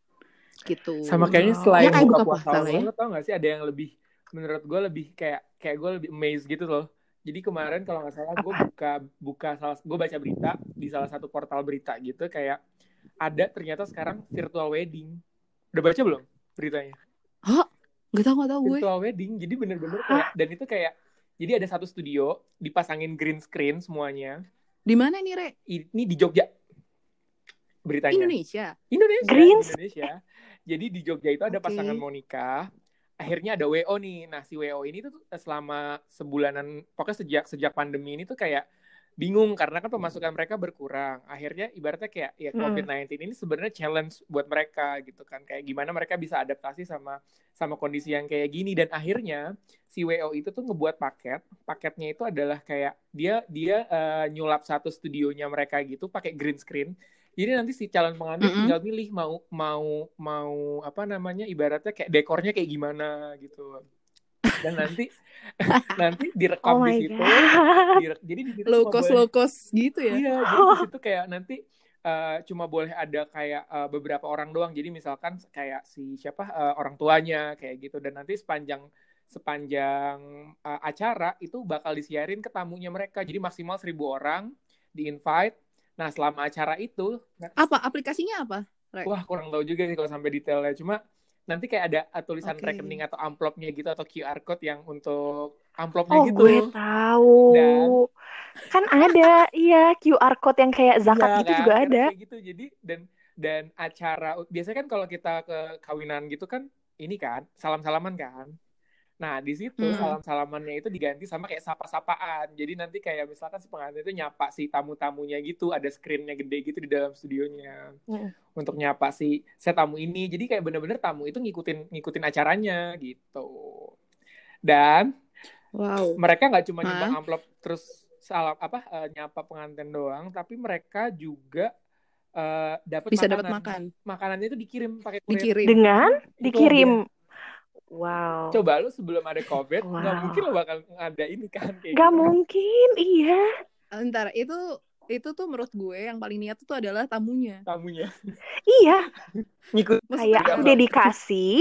Speaker 1: gitu
Speaker 2: sama kayaknya
Speaker 3: Oh.
Speaker 2: selain
Speaker 1: Ya, kayak
Speaker 2: buka
Speaker 1: buka
Speaker 2: puasa
Speaker 1: puasa ya.
Speaker 2: tau gak sih ada yang lebih menurut gue lebih kayak kayak gue lebih amazed gitu loh jadi kemarin kalau nggak salah gue buka buka salah gue baca berita di salah satu portal berita gitu kayak ada ternyata sekarang virtual wedding. Udah baca belum beritanya?
Speaker 1: Nggak tahu nggak tahu gue.
Speaker 2: Virtual wedding jadi bener-bener kayak dan itu kayak jadi ada satu studio dipasangin green screen semuanya.
Speaker 1: Di mana nih re?
Speaker 2: Ini di Jogja. Beritanya.
Speaker 1: Indonesia?
Speaker 2: Indonesia,
Speaker 3: Green
Speaker 2: Indonesia. Jadi di Jogja itu ada
Speaker 1: Oke.
Speaker 2: pasangan mau nikah. Akhirnya ada WO nih. Nah, si WO ini tuh selama sebulanan pokoknya sejak sejak pandemi ini tuh kayak bingung karena kan pemasukan mereka berkurang. Akhirnya ibaratnya kayak ya
Speaker 3: Hmm.
Speaker 2: COVID-19 ini sebenarnya challenge buat mereka gitu kan. Kayak gimana mereka bisa adaptasi sama sama kondisi yang kayak gini dan akhirnya si WO itu tuh ngebuat paket. Paketnya itu adalah kayak dia dia eh, nyulap satu studionya mereka gitu pakai green screen. Jadi nanti si calon pengantin
Speaker 1: Mm-mm.
Speaker 2: tinggal milih mau mau mau apa namanya ibaratnya kayak dekornya kayak gimana gitu. Dan nanti nanti direkam
Speaker 3: Oh
Speaker 2: di situ. Direk- jadi di situ
Speaker 1: low
Speaker 2: cuma
Speaker 1: cost
Speaker 2: boleh-
Speaker 1: low cost gitu ya
Speaker 2: Iya, jadi di situ kayak nanti eh, cuma boleh ada kayak eh, beberapa orang doang. Jadi misalkan kayak si siapa eh, orang tuanya kayak gitu dan nanti sepanjang sepanjang eh, acara itu bakal disiarin ke tamunya mereka. Jadi maksimal seribu orang di invite. Nah, selama acara itu
Speaker 1: apa aplikasinya apa
Speaker 2: Wah kurang tahu juga sih kalau sampai detailnya. Cuma nanti kayak ada tulisan
Speaker 1: Oke.
Speaker 2: rekening atau amplopnya gitu atau QR code yang untuk amplopnya
Speaker 3: Oh,
Speaker 2: gitu.
Speaker 3: gue tahu.
Speaker 2: Dan-
Speaker 3: Kan ada, iya QR code yang kayak zakat
Speaker 2: Iya
Speaker 3: gitu
Speaker 2: kan?
Speaker 3: juga ada.
Speaker 2: kayak gitu. Jadi dan dan acara biasanya kan kalau kita ke kawinan gitu kan ini kan salam-salaman kan. Nah, di situ
Speaker 1: Hmm.
Speaker 2: salam-salamannya itu diganti sama kayak sapa-sapaan. Jadi nanti kayak misalkan si pengantin itu nyapa si tamu-tamunya gitu, ada screen-nya gede gitu di dalam studionya.
Speaker 3: Hmm.
Speaker 2: Untuk nyapa si saya tamu ini. Jadi kayak bener-bener tamu itu ngikutin ngikutin acaranya gitu. Dan
Speaker 1: Wow.
Speaker 2: mereka nggak cuma nyumbang amplop terus salam apa eh, nyapa pengantin doang, tapi mereka juga eh, dapat
Speaker 1: Bisa dapat
Speaker 2: makanan.
Speaker 1: makan.
Speaker 2: Makanannya itu dikirim pakai kurir.
Speaker 1: Dikirim.
Speaker 3: Dengan
Speaker 2: Itu
Speaker 3: dikirim. Wow.
Speaker 2: Coba lu sebelum ada covid nggak
Speaker 3: Wow.
Speaker 2: mungkin lo bakal ada ini kan kayak
Speaker 3: Gak
Speaker 2: gitu.
Speaker 3: mungkin, iya.
Speaker 1: Ntar itu itu tuh menurut gue yang paling niat itu adalah tamunya.
Speaker 2: tamunya
Speaker 3: Iya,
Speaker 2: ngikut
Speaker 3: kayak dedikasi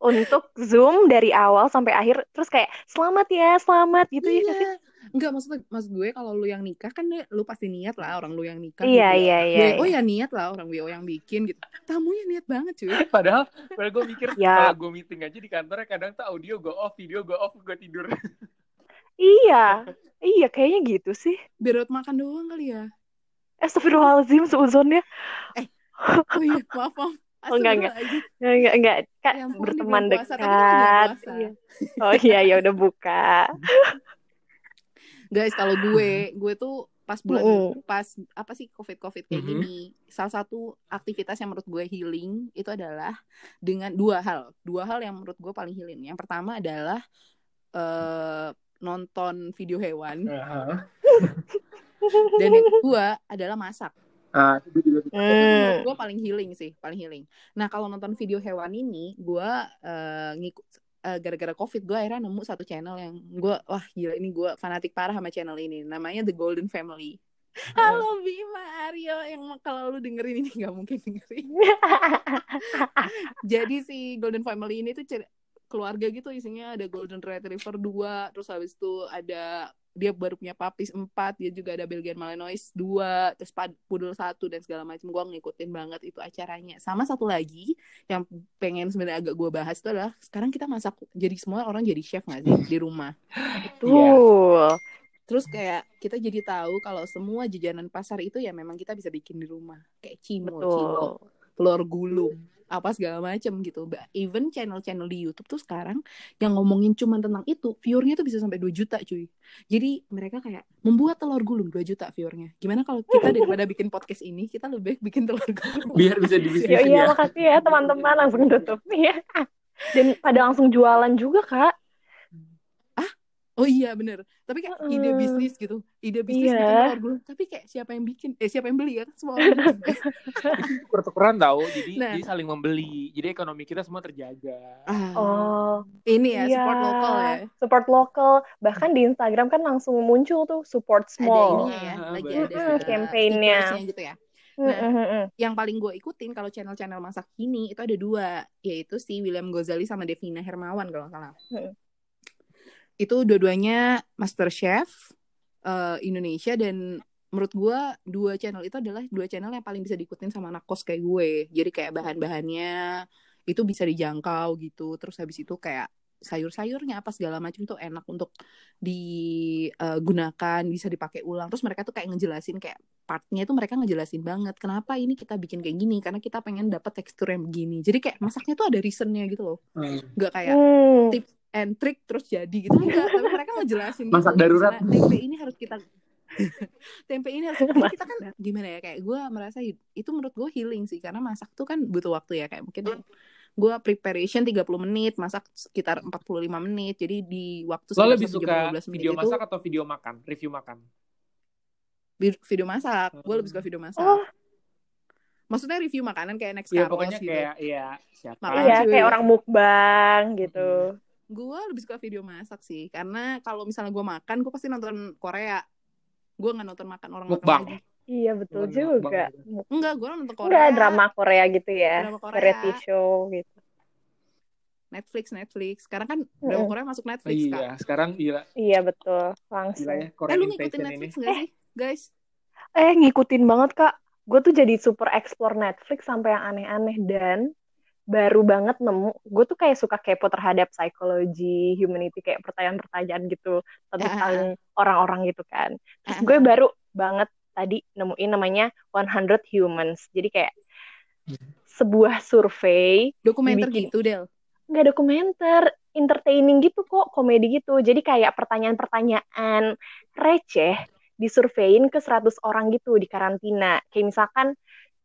Speaker 3: untuk Zoom dari awal sampai akhir. Terus kayak selamat ya, selamat gitu ya.
Speaker 1: Enggak maksud maksud gue kalau lu yang nikah kan lu pasti niat lah orang lu yang nikah
Speaker 3: Iya,
Speaker 1: gitu.
Speaker 3: iya, iya.
Speaker 1: WO
Speaker 3: iya.
Speaker 1: ya niat lah orang WO yang bikin gitu. Tamunya niat banget cuy.
Speaker 2: padahal padahal gue mikir
Speaker 3: Ya.
Speaker 2: kalau gue meeting aja di kantornya kadang tuh audio gue off video gue off gue tidur
Speaker 3: Iya, iya kayaknya gitu sih.
Speaker 1: Biar makan doang kali ya.
Speaker 3: Astagfirullahaladzim seuzonnya.
Speaker 1: Oh iya, maaf maaf.
Speaker 3: Oh, enggak, enggak. Enggak, enggak. Kak,
Speaker 1: Ya ampun, di
Speaker 3: berteman dekat.
Speaker 1: puasa.
Speaker 3: Iya. Oh iya, ya udah buka.
Speaker 1: Guys, kalau gue, gue tuh pas bulan
Speaker 3: Mm-mm.
Speaker 1: pas apa sih covid covid kayak
Speaker 2: Mhm.
Speaker 1: gini salah satu aktivitas yang menurut gue healing itu adalah dengan dua hal. Dua hal yang menurut gue paling healing. Yang pertama adalah eh, nonton video hewan. Dan yang kedua adalah masak.
Speaker 2: Ah itu juga
Speaker 3: Hmm.
Speaker 1: gue paling healing sih paling healing. Nah kalau nonton video hewan ini gue eh, ngikut eh, gara-gara covid gue akhirnya nemu satu channel yang gue wah gila ini gue fanatik parah sama channel ini. Namanya The Golden Family. Halo Bima Aryo yang kalau lu dengerin ini nggak mungkin dengerin. Jadi si Golden Family ini tuh cer- keluarga gitu isinya ada Golden Retriever 2 terus habis itu ada dia baru punya papis 4 dia juga ada Belgian Malinois 2 terus Poodle 1 dan segala macam. Gua ngikutin banget itu acaranya. Sama satu lagi yang pengen sebenarnya agak gua bahas itu adalah sekarang kita masak jadi semua orang jadi chef nggak sih di rumah?
Speaker 3: Betul.
Speaker 1: terus kayak kita jadi tahu kalau semua jajanan pasar itu ya memang kita bisa bikin di rumah. Kayak cimol, cimol, telur gulung, apa segala macam gitu. Even channel-channel di YouTube tuh sekarang yang ngomongin cuma tentang itu, viewernya tuh bisa sampai 2 juta cuy. Jadi mereka kayak membuat telur gulung 2 juta viewernya. Gimana kalau kita daripada bikin podcast ini, kita lebih baik bikin telur gulung.
Speaker 2: biar bisa
Speaker 3: Ya,
Speaker 2: dibisnisin
Speaker 3: iya,
Speaker 2: ya
Speaker 3: makasih ya teman-teman langsung tutup. Iya. Dan pada langsung jualan juga, Kak.
Speaker 1: Oh iya bener. Tapi kayak ide
Speaker 3: Mm.
Speaker 1: bisnis gitu. Ide bisnis
Speaker 3: Iya.
Speaker 1: gulung. Tapi kayak siapa yang bikin? Eh siapa yang beli ya? Semua orang
Speaker 2: tuker-tukeran tahu jadi
Speaker 1: Nah.
Speaker 2: jadi saling membeli jadi ekonomi kita semua terjaga
Speaker 1: Ah,
Speaker 3: Oh,
Speaker 1: ini ya
Speaker 3: iya.
Speaker 1: support lokal ya.
Speaker 3: Support lokal. Bahkan di Instagram kan langsung muncul tuh support
Speaker 1: Ada
Speaker 3: small.
Speaker 1: ya,
Speaker 2: Ah,
Speaker 1: lagi
Speaker 2: bener.
Speaker 1: ada
Speaker 3: Mm-mm, campaign-nya.
Speaker 1: gitu ya.
Speaker 3: Mm,
Speaker 1: Nah,
Speaker 3: mm, mm.
Speaker 1: yang paling gue ikutin kalau channel-channel masak ini itu ada dua, yaitu si William Gozali sama Devina Hermawan kalau nggak salah.
Speaker 3: Hmm.
Speaker 1: Itu dua-duanya Master Chef eh, Indonesia dan menurut gue dua channel itu adalah dua channel yang paling bisa diikutin sama anak kos kayak gue. Jadi kayak bahan-bahannya itu bisa dijangkau gitu. Terus habis itu kayak sayur-sayurnya apa segala macam tuh enak untuk digunakan, bisa dipakai ulang. Terus mereka tuh kayak ngejelasin kayak partnya itu mereka ngejelasin banget kenapa ini kita bikin kayak gini karena kita pengen dapat tekstur yang begini. Jadi kayak masaknya tuh ada reasonnya gitu loh. Nggak kayak
Speaker 3: Hmm.
Speaker 1: tips and trick terus jadi gitu. Enggak tapi mereka ngejelasin gitu.
Speaker 2: Masak darurat.
Speaker 1: Misalnya, tempe ini harus kita tempe ini harus kita kan gimana ya kayak gue merasa itu menurut gue healing sih karena masak tuh kan butuh waktu ya. Kayak mungkin gue preparation 30 menit masak sekitar 45 menit. Jadi di waktu
Speaker 2: lo
Speaker 1: sekitar
Speaker 2: lebih suka
Speaker 1: jam 15 menit
Speaker 2: video
Speaker 1: itu
Speaker 2: masak atau video makan? Review makan?
Speaker 1: Vi- video masak. Gue lebih suka video masak.
Speaker 3: Oh,
Speaker 1: maksudnya review makanan kayak next
Speaker 2: Iya
Speaker 1: Carlos
Speaker 2: pokoknya
Speaker 1: gitu.
Speaker 2: kayak iya siapa?
Speaker 1: Makan
Speaker 3: iya,
Speaker 1: cuy.
Speaker 3: kayak orang mukbang gitu.
Speaker 1: Gue lebih suka video masak sih karena kalau misalnya gue makan gue pasti nonton Korea gue nggak nonton makan orang makan
Speaker 2: Mukbang.
Speaker 1: lagi
Speaker 3: Iya, betul
Speaker 2: Bukan
Speaker 3: juga.
Speaker 1: enggak gue nonton Korea
Speaker 3: Enggak drama Korea gitu ya.
Speaker 1: Drama Korea.
Speaker 3: Variety show gitu.
Speaker 1: Netflix Netflix sekarang kan drama
Speaker 3: Mm-mm.
Speaker 1: Korea masuk Netflix
Speaker 2: iya
Speaker 1: kak
Speaker 2: sekarang gila
Speaker 3: Iya, betul.
Speaker 2: gila
Speaker 3: Langsung.
Speaker 2: ya
Speaker 1: eh
Speaker 2: Korean
Speaker 1: lu ngikutin Netflix nggak sih guys
Speaker 3: Eh, ngikutin banget, Kak. Gue tuh jadi super explore Netflix sampai yang aneh-aneh dan baru banget nemu gue tuh kayak suka kepo terhadap psikologi humanity kayak pertanyaan-pertanyaan gitu. Tentang orang-orang gitu kan. Terus gue baru banget tadi nemuin namanya 100 humans. Jadi kayak sebuah survei
Speaker 1: Dokumenter
Speaker 3: dibikin-
Speaker 1: gitu, Del.
Speaker 3: nggak dokumenter. Entertaining gitu kok komedi gitu. Jadi kayak pertanyaan-pertanyaan receh disurvein ke 100 orang gitu di karantina. Kayak misalkan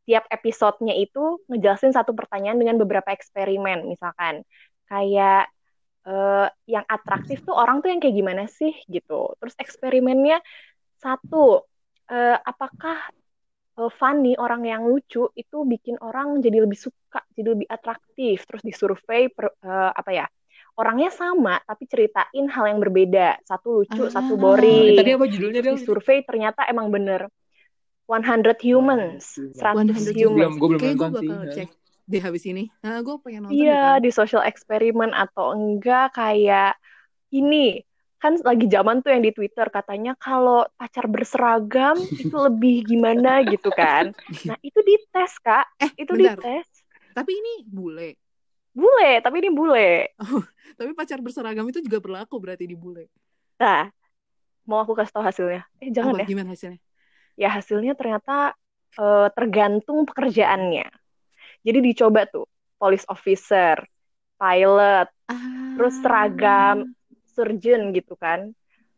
Speaker 3: tiap episodenya itu ngejelasin satu pertanyaan dengan beberapa eksperimen misalkan. Kayak eh, yang atraktif tuh orang tuh yang kayak gimana sih gitu. Terus eksperimennya satu eh, apakah eh, funny orang yang lucu itu bikin orang jadi lebih suka jadi lebih atraktif. Terus disurvei per- eh, apa ya orangnya sama tapi ceritain hal yang berbeda. Satu lucu
Speaker 1: Ah.
Speaker 3: satu boring.
Speaker 2: tadi apa judulnya Del?
Speaker 3: di survei ternyata emang bener 100 humans 100
Speaker 1: 100
Speaker 3: humans
Speaker 2: Belum, gue belum
Speaker 1: Kayaknya gue
Speaker 2: nonton sih.
Speaker 1: bakal cek deh habis ini. Nah, gue pengen nonton.
Speaker 3: Iya, di social eksperimen atau enggak kayak ini kan lagi zaman tuh yang di Twitter katanya kalau pacar berseragam itu lebih gimana gitu kan. Nah, itu dites, Kak.
Speaker 1: Eh,
Speaker 3: Itu
Speaker 1: bentar.
Speaker 3: dites.
Speaker 1: Tapi ini bule.
Speaker 3: Bule, tapi ini bule.
Speaker 1: Tapi pacar berseragam itu juga berlaku berarti di bule.
Speaker 3: Nah, mau aku kasih tahu hasilnya? Eh, jangan
Speaker 1: Apa?
Speaker 3: ya.
Speaker 1: Gimana hasilnya?
Speaker 3: Ya, hasilnya ternyata eh, tergantung pekerjaannya. Jadi dicoba tuh, police officer, pilot,
Speaker 1: Ah.
Speaker 3: terus seragam surgeon gitu kan.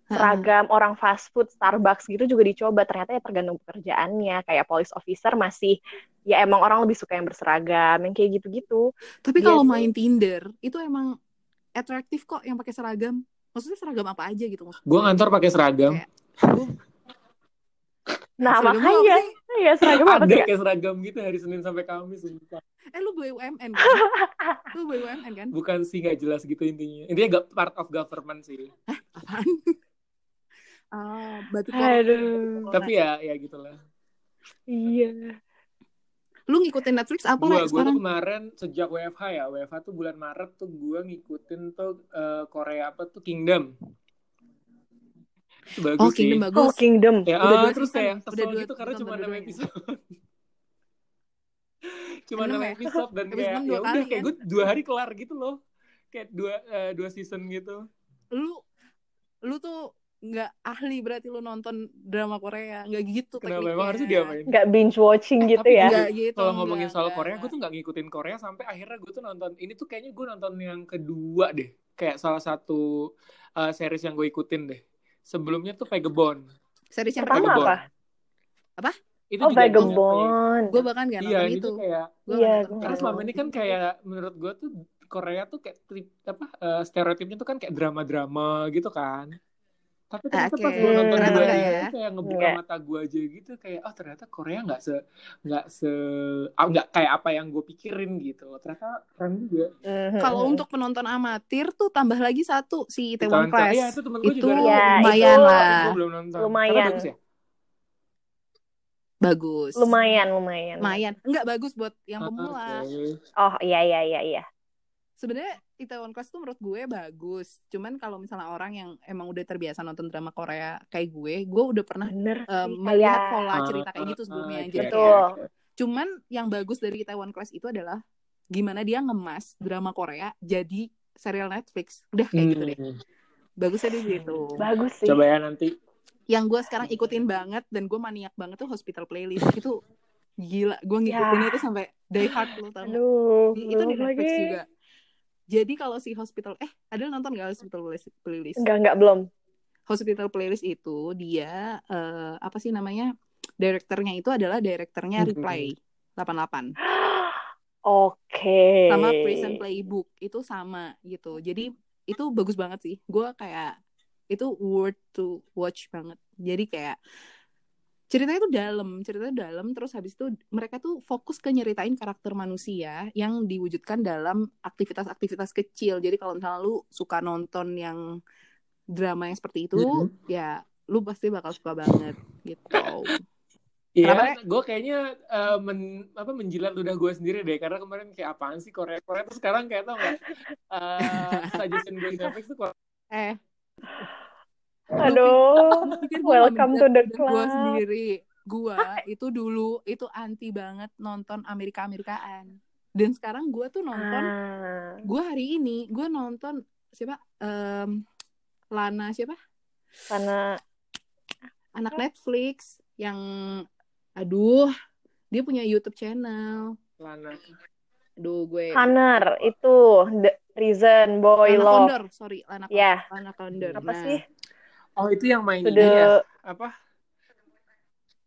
Speaker 3: seragam orang fast food Starbucks gitu juga dicoba ternyata ya tergantung pekerjaannya kayak police officer masih ya emang orang lebih suka yang berseragam yang kayak gitu-gitu
Speaker 1: Tapi kalau
Speaker 3: Biasanya-
Speaker 1: main Tinder itu emang atraktif kok yang pakai seragam. Maksudnya seragam apa aja gitu maksud
Speaker 2: Gue ngantor pakai seragam.
Speaker 1: Gua-
Speaker 3: nah
Speaker 1: seragam apa
Speaker 3: makanya
Speaker 1: sih?
Speaker 3: ya seragam apa
Speaker 2: Ada
Speaker 3: sih
Speaker 2: kayak seragam gitu hari Senin sampai Kamis. sumpah.
Speaker 1: Eh lu BUMN kan? lu BUMN kan?
Speaker 2: Bukan sih nggak jelas gitu intinya. Intinya gak part of government sih.
Speaker 1: Apaan? Ah, batu
Speaker 3: aduh
Speaker 2: Tapi ya ya gitulah.
Speaker 3: iya
Speaker 1: Lu ngikutin Netflix apa
Speaker 2: Gua
Speaker 1: lah
Speaker 2: gua tuh
Speaker 1: sekarang?
Speaker 2: kemarin sejak WFH ya, WFH tuh bulan Maret tuh gua ngikutin tuh eh, Korea apa tuh Kingdom. Itu bagus
Speaker 1: Oh,
Speaker 2: sih.
Speaker 1: Kingdom
Speaker 3: oh
Speaker 1: bagus.
Speaker 3: Kingdom
Speaker 2: Ya,
Speaker 1: Udah
Speaker 2: ah,
Speaker 1: dua
Speaker 2: terus kayak
Speaker 1: Udah
Speaker 2: kesel
Speaker 1: dua
Speaker 2: gitu karena
Speaker 1: season
Speaker 2: cuma
Speaker 1: baru
Speaker 2: 6
Speaker 1: dua ya?
Speaker 2: episode. cuma
Speaker 1: Enam
Speaker 2: 6
Speaker 1: ya?
Speaker 2: episode dan
Speaker 1: Habis
Speaker 2: kayak
Speaker 1: enam
Speaker 2: ya
Speaker 1: dua
Speaker 2: udah
Speaker 1: kali,
Speaker 2: kayak
Speaker 1: kan?
Speaker 2: gue dua hari kelar gitu loh. Kayak dua eh, dua season gitu.
Speaker 1: Lu lu tuh nggak ahli berarti lu nonton drama Korea nggak gitu
Speaker 2: Kenapa
Speaker 1: tekniknya.
Speaker 2: emang harusnya diapain?
Speaker 3: nggak binge watching
Speaker 2: Eh,
Speaker 3: gitu ya
Speaker 1: gitu.
Speaker 2: Kalau ngomongin soal Korea, gue tuh nggak ngikutin Korea sampai akhirnya gue tuh nonton ini tuh kayaknya gue nonton yang kedua deh, kayak salah satu uh, series yang gue ikutin deh. Sebelumnya tuh Vagabond.
Speaker 1: Series yang
Speaker 3: Pertama
Speaker 1: kedua.
Speaker 3: apa?
Speaker 1: Apa?
Speaker 2: Itu
Speaker 3: oh. Vagabond
Speaker 1: Gue bahkan nggak
Speaker 2: Iya,
Speaker 1: nonton
Speaker 2: itu
Speaker 1: itu.
Speaker 2: kayak
Speaker 1: Gua
Speaker 3: Iya,
Speaker 2: karena selama ini kan kayak menurut gue tuh Korea tuh kayak trip apa uh, stereotipnya tuh kan kayak drama-drama gitu kan. Tapi ternyata
Speaker 1: Oke.
Speaker 2: pas gue nonton
Speaker 3: Ternyata
Speaker 2: dua itu
Speaker 1: ya?
Speaker 2: tuh kayak ngebuka
Speaker 3: Enggak.
Speaker 2: mata gue aja gitu kayak oh ternyata Korea nggak se nggak se ah, nggak kayak apa yang gue pikirin gitu. Ternyata keren juga.
Speaker 1: Kalau untuk penonton amatir tuh tambah lagi satu si Itaewon
Speaker 2: Itaewon
Speaker 1: Class.
Speaker 2: Iya, itu temen
Speaker 1: itu
Speaker 2: juga.
Speaker 3: Ya,
Speaker 1: lumayan
Speaker 3: itu-
Speaker 1: lah.
Speaker 2: Belum nonton.
Speaker 3: Lumayan.
Speaker 2: Bagus ya?
Speaker 1: Bagus.
Speaker 3: lumayan lumayan
Speaker 1: Lumayan. Enggak bagus buat yang
Speaker 2: Ah,
Speaker 1: pemula.
Speaker 2: oke.
Speaker 3: oh iya iya iya iya
Speaker 1: Sebenarnya Itaewon Class tuh menurut gue bagus. Cuman kalau misalnya orang yang emang udah terbiasa nonton drama Korea kayak gue, gue udah pernah
Speaker 3: bener
Speaker 1: eh,
Speaker 3: sih,
Speaker 1: melihat pola cerita kayak gitu sebelumnya.
Speaker 2: ah,
Speaker 1: kayak
Speaker 3: Betul.
Speaker 2: oke.
Speaker 1: Cuman yang bagus dari Itaewon Class itu adalah gimana dia ngemas drama Korea jadi serial Netflix. Udah kayak gitu deh.
Speaker 2: Hmm.
Speaker 1: Bagusnya di situ.
Speaker 3: bagus sih
Speaker 2: Coba ya nanti.
Speaker 1: Yang gue sekarang ikutin banget dan gue maniak banget tuh Hospital Playlist. itu gila. Gue ngikutinnya
Speaker 3: Ya.
Speaker 1: tuh sampai die hard lo tau.
Speaker 3: aduh
Speaker 1: itu di Netflix
Speaker 3: lagi.
Speaker 1: juga. Jadi kalau si Hospital eh ada nonton gak Hospital Playlist-
Speaker 3: enggak enggak belum
Speaker 1: Hospital Playlist itu dia eh, apa sih namanya? Direkturnya itu adalah direkturnya
Speaker 2: Hmm.
Speaker 1: Reply 88.
Speaker 3: oke
Speaker 1: sama Prison Playbook itu sama gitu jadi itu bagus banget sih gue kayak itu worth to watch banget jadi kayak ceritanya tuh dalam ceritanya dalam terus habis itu mereka tuh fokus ke nyeritain karakter manusia yang diwujudkan dalam aktivitas-aktivitas kecil. Jadi kalau misalnya lu suka nonton yang drama yang seperti itu
Speaker 2: Mhm.
Speaker 1: ya lu pasti bakal suka banget gitu.
Speaker 2: Iya, gue kayaknya eh, men, apa menjilat ludah gue sendiri deh karena kemarin kayak apaan sih Korea Korea terus sekarang kayak tau nggak? Uh, suggestion gue di Netflix tuh Korea.
Speaker 1: eh
Speaker 3: aduh
Speaker 1: pikir
Speaker 3: welcome to the club
Speaker 1: sendiri. Gua itu dulu itu anti banget nonton Amerika Amerikaan. dan sekarang gue tuh nonton
Speaker 3: Ah.
Speaker 1: gue hari ini gue nonton siapa Em, Lana siapa
Speaker 3: Karena
Speaker 1: anak Netflix yang aduh dia punya YouTube channel
Speaker 2: Lana.
Speaker 1: aduh gue
Speaker 3: Connor itu The Reason Boy
Speaker 1: Lana
Speaker 3: Love.
Speaker 1: Condor sorry Lana
Speaker 3: Ya.
Speaker 1: Lana Condor
Speaker 3: Apa
Speaker 1: Nah,
Speaker 3: sih?
Speaker 2: Oh itu yang main
Speaker 3: To
Speaker 2: ya? Apa?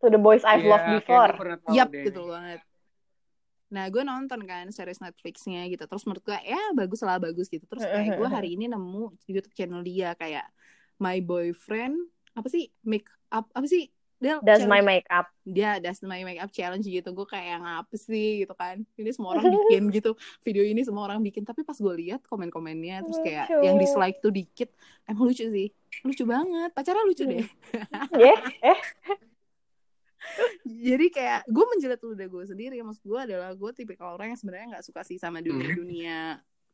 Speaker 3: To the Boys I've
Speaker 2: Iya,
Speaker 3: Loved Before.
Speaker 1: Yap
Speaker 2: deh.
Speaker 1: gitu banget. Nah gue nonton kan series Netflixnya gitu. Terus menurut gue ya bagus lah bagus gitu. Terus kayak gue hari ini nemu YouTube channel dia kayak My Boyfriend apa sih make up apa sih dia
Speaker 3: Does my
Speaker 1: challenge-
Speaker 3: makeup.
Speaker 1: dia Does my make up challenge gitu. Gue kayak yang apa sih gitu kan. Ini semua orang bikin gitu. Video ini semua orang bikin. Tapi pas gue lihat komen-komennya terus kayak
Speaker 3: Lucu.
Speaker 1: yang dislike tuh dikit. Emang lucu sih. Lucu banget. Pacarnya lucu deh.
Speaker 3: Ya, eh,
Speaker 1: jadi kayak gue menjelat ludah gue sendiri maksud gue adalah gue tipikal orang yang sebenarnya nggak suka sih sama dunia dunia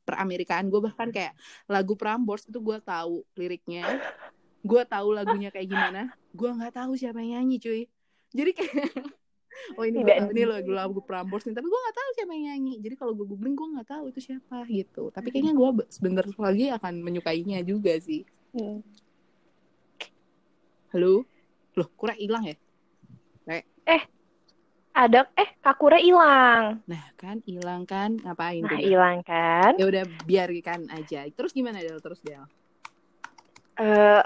Speaker 1: peramerikaan gue bahkan kayak lagu Prambors itu gue tahu liriknya gue tahu lagunya kayak gimana gue nggak tahu siapa yang nyanyi cuy. Jadi kayak oh ini
Speaker 3: Tidak.
Speaker 1: ini lagu lagu Prambors nih tapi gue nggak tahu siapa yang nyanyi. Jadi kalau gue googling gue nggak tahu itu siapa gitu. Tapi kayaknya gue be- sebentar lagi akan menyukainya juga sih.
Speaker 3: Hmm.
Speaker 1: halo? Loh kurang hilang ya?
Speaker 3: Ada eh Kakure hilang.
Speaker 1: nah kan hilang kan? Ngapain
Speaker 3: Nah, hilang kan?
Speaker 1: ya udah biarkan aja. Terus gimana Del? Terus Del?
Speaker 3: Eh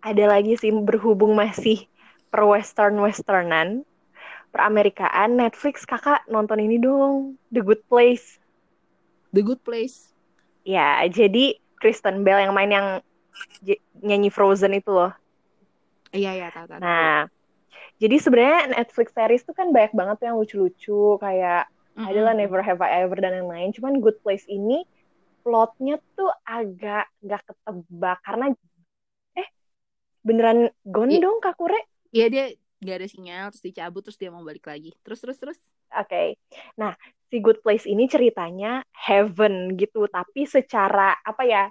Speaker 3: ada lagi sih berhubung masih per western westernan per Amerikaan Netflix kakak nonton ini dong The Good Place.
Speaker 1: The Good Place.
Speaker 3: Ya jadi Kristen Bell yang main yang nyanyi Frozen itu loh.
Speaker 1: Iya iya tahu tahu
Speaker 3: nah jadi sebenarnya Netflix series tuh kan banyak banget tuh yang lucu-lucu kayak
Speaker 1: Mm-mm.
Speaker 3: adalah Never Have I Ever dan lain-lain. Cuman Good Place ini plotnya tuh agak nggak ketebak karena beneran gone
Speaker 1: Iya.
Speaker 3: dong Kakure
Speaker 1: iya dia nggak ada sinyal terus dicabut terus dia mau balik lagi. Terus terus terus.
Speaker 3: Oke, nah si Good Place ini ceritanya heaven gitu, tapi secara apa ya,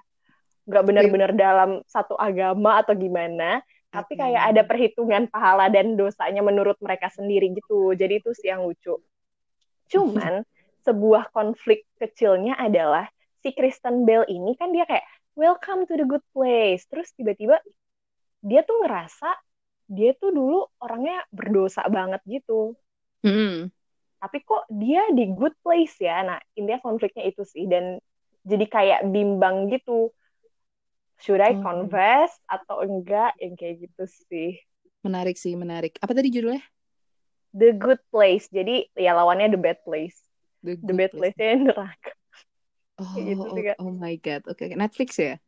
Speaker 3: nggak benar-benar dalam satu agama atau gimana, tapi kayak ada perhitungan pahala dan dosanya menurut mereka sendiri gitu. Jadi itu sih yang lucu. Cuman sebuah konflik kecilnya adalah si Kristen Bell ini kan dia kayak welcome to the good place, terus tiba-tiba dia tuh ngerasa dia tuh dulu orangnya berdosa banget gitu.
Speaker 1: Hmm.
Speaker 3: tapi kok dia di good place ya? Nah intinya konfliknya itu sih. Dan jadi kayak bimbang gitu. Should I
Speaker 1: Oh.
Speaker 3: confess atau enggak? Yang kayak gitu sih.
Speaker 1: Menarik sih menarik. Apa tadi judulnya?
Speaker 3: The good place. Jadi ya lawannya the bad place.
Speaker 1: The,
Speaker 3: the bad place. nya neraka.
Speaker 1: Oh,
Speaker 3: gitu
Speaker 1: oh, oh my god. Oke oke. Netflix ya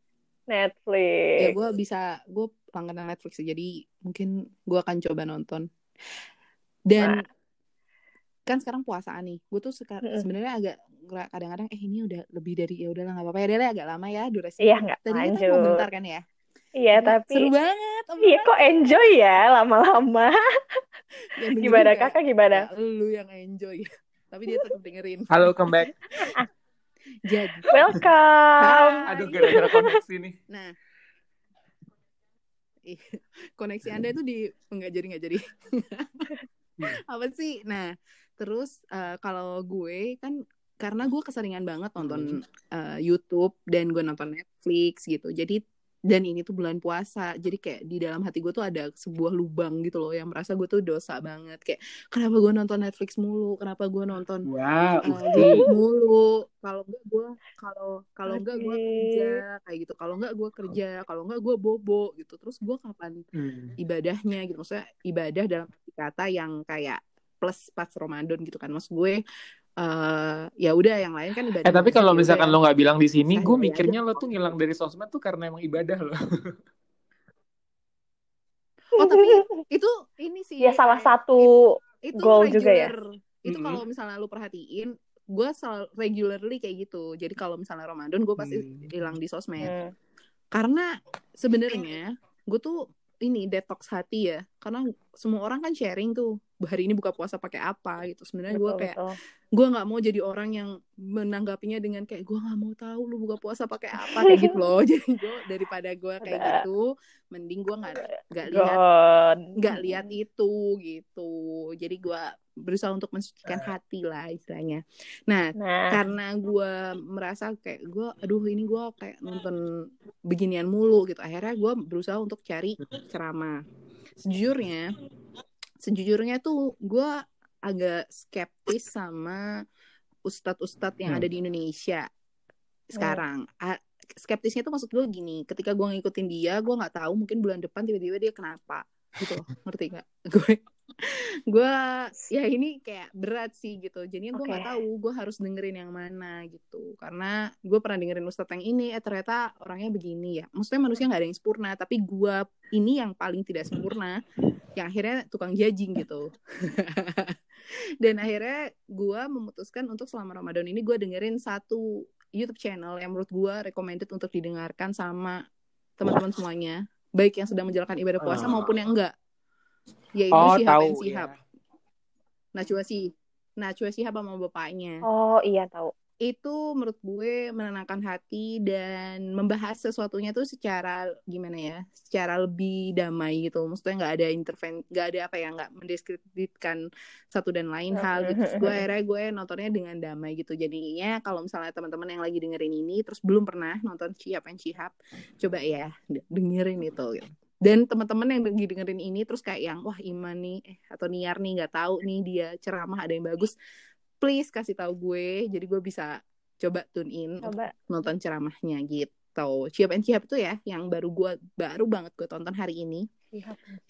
Speaker 1: ya
Speaker 3: Netflix
Speaker 1: gue bisa gue langganan Netflix ya jadi mungkin gue akan coba nonton. Dan
Speaker 3: Nah.
Speaker 1: kan sekarang puasaan nih gue tuh sekarang
Speaker 3: Mm-mm.
Speaker 1: sebenarnya agak kadang-kadang eh ini udah lebih dari ya udahlah nggak apa-apa. Ya agak lama ya durasinya
Speaker 3: Iya, nggak
Speaker 1: tadi kita
Speaker 3: lanjut.
Speaker 1: mau bentar kan ya?
Speaker 3: Iya tapi
Speaker 1: seru banget oh
Speaker 3: iya kok enjoy ya lama-lama?
Speaker 1: Dengerin
Speaker 3: gimana kakak gimana?
Speaker 1: "Ya, lu yang enjoy tapi dia tetap dengerin.
Speaker 2: Halo, welcome back.
Speaker 1: jadi
Speaker 3: welcome.
Speaker 2: Aduh, gara-gara koneksi nih.
Speaker 1: nah. Koneksi anda itu di nggak jadi nggak jadi apa sih? Nah terus eh, kalau gue kan karena gue keseringan banget nonton eh, YouTube dan gue nonton Netflix gitu. Jadi dan ini tuh bulan puasa. Jadi kayak di dalam hati gue tuh ada sebuah lubang gitu loh yang merasa gue tuh dosa banget. Kayak kenapa gue nonton Netflix mulu? Kenapa gue nonton
Speaker 2: Wow,
Speaker 1: eh,
Speaker 2: Uci.
Speaker 1: YouTube mulu? Kalau enggak gue kalau kalau enggak gue
Speaker 3: Oke.
Speaker 1: kerja kayak gitu. Kalau enggak gue kerja kalau enggak gue bobo gitu. Terus gue kapan
Speaker 2: Hmm.
Speaker 1: ibadahnya gitu. Maksudnya ibadah dalam arti kata yang kayak plus pas Ramadan gitu kan. Maksud gue eh ya udah yang lain kan ibadah
Speaker 2: Eh tapi kalau
Speaker 1: Ya
Speaker 2: misalkan
Speaker 1: yang-
Speaker 2: lo nggak bilang di sini, gue mikirnya
Speaker 1: aja.
Speaker 2: lo tuh ngilang dari sosmed tuh karena emang ibadah lo.
Speaker 1: oh tapi itu ini sih
Speaker 3: ya salah satu
Speaker 1: itu
Speaker 3: goal juga ya?
Speaker 1: regular. itu
Speaker 2: Mm-mm.
Speaker 1: kalau misalnya lu perhatiin gue selalu regularly kayak gitu jadi kalau misalnya Ramadan gue pasti
Speaker 2: Hmm.
Speaker 1: hilang di sosmed
Speaker 3: Hmm.
Speaker 1: karena sebenarnya gue tuh ini detox hati ya karena semua orang kan sharing tuh hari ini buka puasa pakai apa gitu. Sebenarnya gue kayak gue nggak mau jadi orang yang menanggapinya dengan kayak gue nggak mau tahu lu buka puasa pakai apa kayak gitu loh. Jadi gue daripada gue kayak
Speaker 3: Ada.
Speaker 1: gitu mending gue nggak nggak lihat nggak lihat itu gitu. Jadi gue berusaha untuk mensucikan hati lah istilahnya. Nah,
Speaker 3: Nah,
Speaker 1: karena gue merasa kayak gue aduh ini gue kayak nonton beginian mulu gitu. Akhirnya gue berusaha untuk cari ceramah. Sejujurnya sejujurnya tuh gue agak skeptis sama ustadz-ustadz yang
Speaker 2: Hmm.
Speaker 1: ada di Indonesia sekarang. A- skeptisnya tuh maksud gue gini ketika gue ngikutin dia gue nggak tahu mungkin bulan depan tiba-tiba dia kenapa gitu loh. Ngerti nggak? Gue gue ya ini kayak berat sih gitu. Jadinya gue nggak
Speaker 3: Oke.
Speaker 1: tahu gue harus dengerin yang mana gitu. Karena gue pernah dengerin ustadz yang ini eh ternyata orangnya begini ya. Maksudnya manusia nggak ada yang sempurna tapi gue ini yang paling tidak sempurna yang akhirnya tukang judging gitu. Dan akhirnya gue memutuskan untuk selama Ramadan ini gue dengerin satu YouTube channel yang menurut gue recommended untuk didengarkan sama teman-teman semuanya. Baik yang sedang menjalankan ibadah puasa
Speaker 2: Ah.
Speaker 1: maupun yang enggak yaitu
Speaker 2: Oh,
Speaker 1: Syihab
Speaker 2: tahu
Speaker 1: and Syihab
Speaker 2: ya.
Speaker 1: Najwa Shihab Najwa Shihab sama bapaknya
Speaker 3: oh iya tahu.
Speaker 1: itu menurut gue menenangkan hati dan membahas sesuatunya tuh secara gimana ya secara lebih damai gitu maksudnya nggak ada interven nggak ada apa ya nggak mendiskreditkan satu dan lain hal gitu Terus gue akhirnya gue nontonnya dengan damai gitu jadinya kalau misalnya teman-teman yang lagi dengerin ini terus belum pernah nonton Shihab and Shihab coba ya de- dengerin itu gitu. Dan teman-teman yang lagi dengerin ini terus kayak yang wah Iman nih eh, atau Niar nih nggak tahu nih dia ceramah ada yang bagus please kasih tahu gue jadi gue bisa coba tune in
Speaker 3: Coba.
Speaker 1: nonton ceramahnya gitu. Ciap and Ciap itu ya yang baru gue baru banget gue tonton hari ini.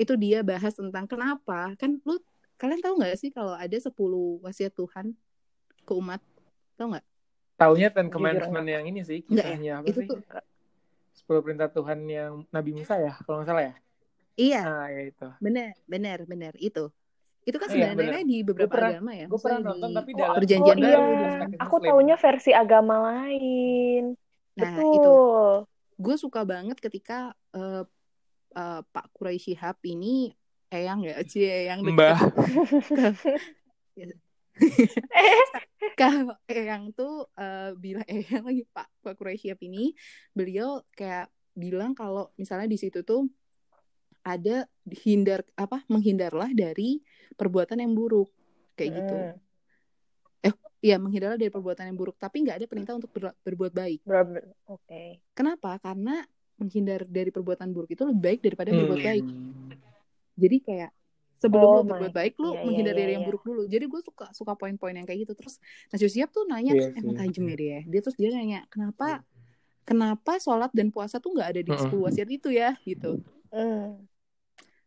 Speaker 1: Itu dia bahas tentang kenapa kan lu kalian tahu nggak sih kalau ada 10 wasiat Tuhan ke umat? Tahu nggak?
Speaker 2: Taunya Ten Commandment yang ini sih,
Speaker 1: Enggak ya?
Speaker 2: kisahnya apa
Speaker 1: Itu
Speaker 2: sih?
Speaker 1: tuh
Speaker 2: Sepuluh perintah Tuhan yang Nabi Musa ya, kalau nggak salah ya.
Speaker 1: iya,
Speaker 2: Nah, ya itu.
Speaker 1: benar, benar, benar itu. Itu kan
Speaker 2: Iya,
Speaker 1: sebenarnya di beberapa
Speaker 2: Gua pernah-
Speaker 1: agama ya.
Speaker 2: Gue pernah nonton
Speaker 1: di
Speaker 2: tapi
Speaker 3: Oh,
Speaker 2: dalam
Speaker 1: perjanjian
Speaker 3: oh
Speaker 1: baru
Speaker 3: iya, aku taunya versi agama lain.
Speaker 1: Nah, itu
Speaker 3: Betul.
Speaker 1: gue suka banget ketika eh, eh, Pak Quraisy Shihab ini eyang ya, cie eyang
Speaker 2: Mbah.
Speaker 1: kalau Eyang tuh eh, bilang Eyang lagi Pak Pak Shihab ini beliau kayak bilang kalau misalnya di situ tuh ada hindar apa menghindarlah dari perbuatan yang buruk kayak gitu.
Speaker 3: Mm.
Speaker 1: Iya menghindarlah dari perbuatan yang buruk tapi nggak ada perintah untuk ber- berbuat baik.
Speaker 3: Ber- Oke.
Speaker 1: Kenapa? Karena menghindar dari perbuatan buruk itu lebih baik daripada berbuat
Speaker 2: Hmm.
Speaker 1: baik. Jadi kayak sebelum
Speaker 3: Oh
Speaker 1: lo
Speaker 3: my-
Speaker 1: berbuat baik lo
Speaker 3: iya, iya,
Speaker 1: menghindar
Speaker 3: iya,
Speaker 1: dari yang
Speaker 3: iya.
Speaker 1: buruk dulu. Jadi gue suka suka poin-poin yang kayak gitu. Terus Najwa Shihab tuh nanya
Speaker 2: Iya
Speaker 1: emang tajam ya dia. Dia terus dia nanya kenapa kenapa sholat dan puasa tuh nggak ada di
Speaker 2: Mm-mm.
Speaker 1: 10 wasiat itu ya gitu.
Speaker 3: Mm.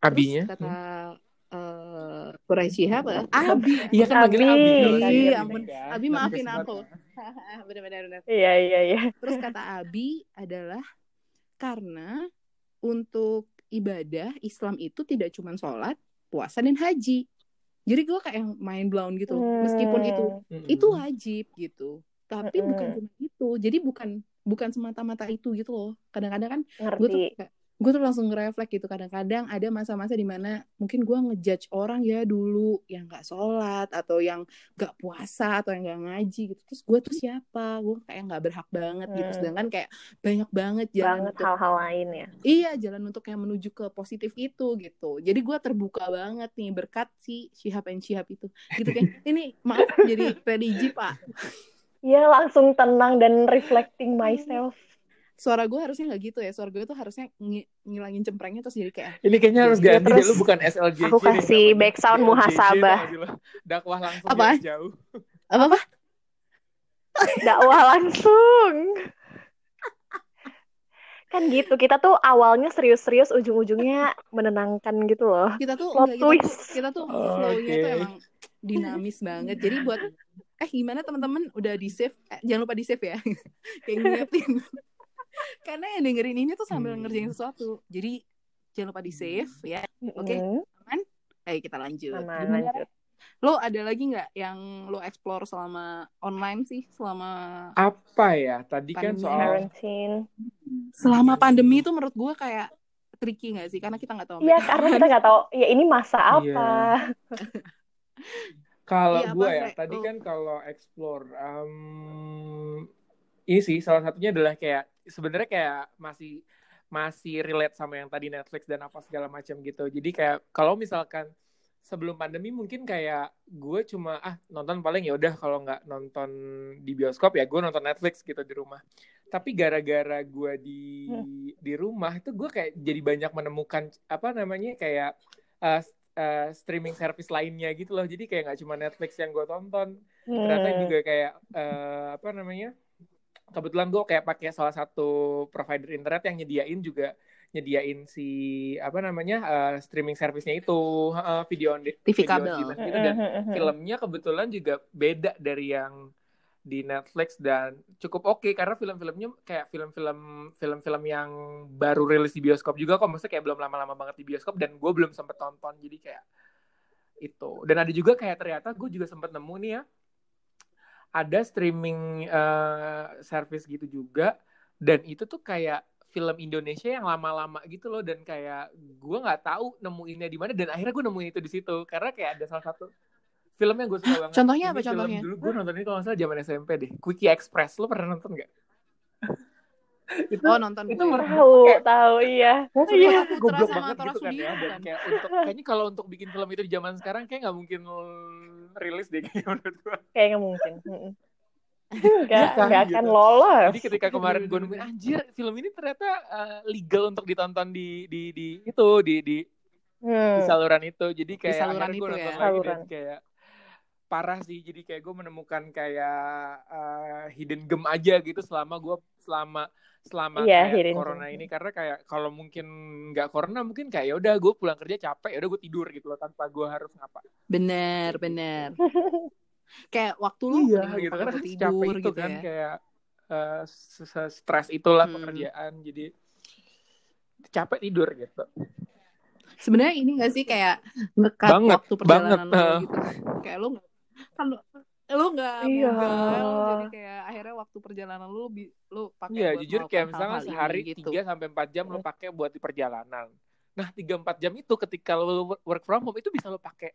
Speaker 1: Terus
Speaker 2: Abinya.
Speaker 1: kata eh Quraisy Shihab eh, Abi.
Speaker 2: Iya kan manggilnya Abi.
Speaker 3: Abi.
Speaker 1: Iya,
Speaker 2: Abi
Speaker 1: ampun.
Speaker 2: kan.
Speaker 1: Abi maafin aku. Benar-benar benar.
Speaker 3: Iya iya iya.
Speaker 1: Terus kata Abi adalah karena untuk ibadah Islam itu tidak cuma sholat, puasa dan haji. Jadi gue kayak yang main blown gitu. Meskipun itu
Speaker 2: Mm-mm.
Speaker 1: itu wajib gitu. Tapi bukan cuma itu. Jadi bukan bukan semata-mata itu gitu loh. Kadang-kadang kan gue tuh kayak gue tuh langsung ngereflek gitu kadang-kadang ada masa-masa di mana mungkin gue ngejudge orang ya dulu yang nggak sholat atau yang nggak puasa atau yang nggak ngaji gitu. Terus gue tuh siapa? Gue kayak nggak berhak banget gitu.
Speaker 3: Hmm.
Speaker 1: sedangkan kayak banyak banget jalan
Speaker 3: Banget
Speaker 1: untuk
Speaker 3: hal-hal lain ya.
Speaker 1: iya jalan untuk yang menuju ke positif itu gitu. Jadi gue terbuka banget nih berkat si Shihab and Shihab itu. Gitu kan ini maaf jadi religi pak.
Speaker 3: Iya langsung tenang dan reflecting myself.
Speaker 1: Suara gue harusnya nggak gitu ya suara gue tuh harusnya ngi- ngilangin cemprengnya terus jadi kayak
Speaker 2: Ini kayaknya harus
Speaker 1: Iya,
Speaker 2: ganti
Speaker 3: terus
Speaker 2: deh lu bukan SLJJ
Speaker 3: aku
Speaker 2: nih,
Speaker 3: kasih
Speaker 2: namanya.
Speaker 3: background
Speaker 2: SLJJ
Speaker 3: muhasabah.
Speaker 2: Dakwah langsung
Speaker 1: Apa?
Speaker 2: jauh.
Speaker 1: apa apa
Speaker 3: Dakwah langsung. Kan gitu, kita tuh awalnya serius-serius, ujung-ujungnya menenangkan gitu loh.
Speaker 1: kita tuh enggak, kita tuh kita tuh
Speaker 2: Oh,
Speaker 1: flow-nya
Speaker 2: oke.
Speaker 1: tuh emang dinamis banget jadi buat eh gimana teman-teman udah di save eh, jangan lupa di save ya kayak ngingetin karena yang dengerin ini tuh sambil
Speaker 2: Hmm.
Speaker 1: ngerjain sesuatu jadi jangan lupa di save ya Oke.
Speaker 3: Mm,
Speaker 1: aman ayo kita lanjut
Speaker 3: aman,
Speaker 1: gimana
Speaker 3: lanjut.
Speaker 1: lo ada lagi nggak yang lo explore selama online sih selama
Speaker 2: Apa ya? Tadi kan
Speaker 1: Pandemi.
Speaker 2: soal
Speaker 3: Quarantine.
Speaker 1: selama pandemi tuh menurut gue kayak tricky nggak sih karena kita nggak tahu
Speaker 3: Iya, karena kita nggak tahu, ya ini masa
Speaker 2: Iya.
Speaker 3: apa.
Speaker 2: Kalau
Speaker 1: Iya, apa,
Speaker 2: gue ya,
Speaker 1: Fre?
Speaker 2: tadi
Speaker 1: Lo-
Speaker 2: kan kalau explore, em, ini sih salah satunya adalah kayak sebenarnya kayak masih masih relate sama yang tadi Netflix dan apa segala macam gitu. Jadi kayak kalau misalkan sebelum pandemi mungkin kayak gue cuma ah nonton paling ya udah kalau nggak nonton di bioskop ya gue nonton Netflix gitu di rumah tapi gara-gara gue di hmm. di rumah itu gue kayak jadi banyak menemukan apa namanya kayak uh, uh, streaming service lainnya gitu loh jadi kayak nggak cuma Netflix yang gue tonton hmm. ternyata juga kayak uh, apa namanya kebetulan gue kayak pakai salah satu provider internet yang nyediain juga nyediain si apa namanya uh, streaming servicenya itu. Uh, video on
Speaker 1: TV kabel.
Speaker 2: gitu dan filmnya kebetulan juga beda dari yang di Netflix dan cukup oke okay, karena film-filmnya kayak film-film film-film yang baru rilis di bioskop juga kok. Maksudnya kayak belum lama-lama banget di bioskop dan gue belum sempet tonton jadi kayak itu. Dan ada juga kayak ternyata gue juga sempet nemu nih ya ada streaming uh, service gitu juga dan itu tuh kayak film Indonesia yang lama-lama gitu loh dan kayak gue nggak tahu nemuinnya di mana dan akhirnya gue nemuin itu di situ karena kayak ada salah satu film yang gue suka banget.
Speaker 1: Contohnya apa contohnya?
Speaker 2: Dulu gue nonton ini kalau nggak salah zaman SMP deh. Quickie Express. Lo pernah nonton nggak?
Speaker 1: Itu, oh nonton
Speaker 3: itu tahu kayak, tahu iya
Speaker 2: iya goblok banget gitu kan ya dan kayak untuk kayaknya kalau untuk bikin film itu di zaman sekarang kayak nggak mungkin rilis deh kayak menurut gue
Speaker 3: kayak nggak mungkin Gak, ya kan, gak akan gitu. lolos.
Speaker 2: Jadi ketika kemarin gue nemuin anjir film ini ternyata uh, legal untuk ditonton di di di itu di di, hmm. di saluran itu. Jadi kayak di
Speaker 1: saluran itu
Speaker 2: gue
Speaker 1: ya.
Speaker 2: lagi saluran. dan kayak parah sih. Jadi kayak gue menemukan kayak uh, hidden gem aja gitu selama gue selama selama
Speaker 3: yeah,
Speaker 2: kayak corona ini karena kayak kalau mungkin nggak corona mungkin kayak ya udah gue pulang kerja capek ya udah gue tidur gitu loh tanpa gue harus ngapa.
Speaker 1: Bener bener. kayak waktu lu
Speaker 2: iya, gitu kan tidur itu gitu kan ya. kayak uh, stres itulah hmm. pekerjaan jadi capek tidur gitu
Speaker 1: sebenarnya ini gak sih kayak ngekat waktu perjalanan banget. lo gitu kayak lu kan lu nggak iya. Jadi kayak akhirnya waktu perjalanan lu lu pakai
Speaker 2: iya jujur kayak misalnya sehari gitu. tiga sampai empat jam lu pakai buat di perjalanan. Nah tiga empat jam itu ketika lu work from home itu bisa lu pakai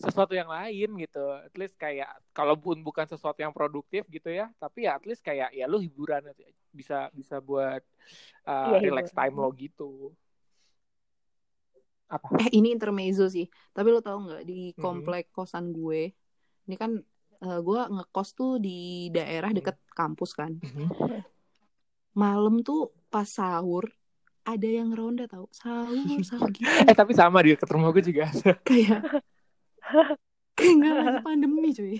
Speaker 2: sesuatu yang lain gitu. At least kayak kalaupun bukan sesuatu yang produktif gitu ya tapi ya at least kayak ya lu hiburan bisa bisa buat uh, ya, relax time lo gitu.
Speaker 1: Apa? Eh ini intermezzo sih. Tapi lo tau nggak di komplek kosan gue ini kan uh, gue ngekos tuh di daerah deket mm-hmm. kampus kan mm-hmm. malam tuh pas sahur ada yang ronda tau sahur sahur gitu
Speaker 2: eh tapi sama di dekat rumah gue juga
Speaker 1: kayak Kayak nggak lagi pandemi cuy.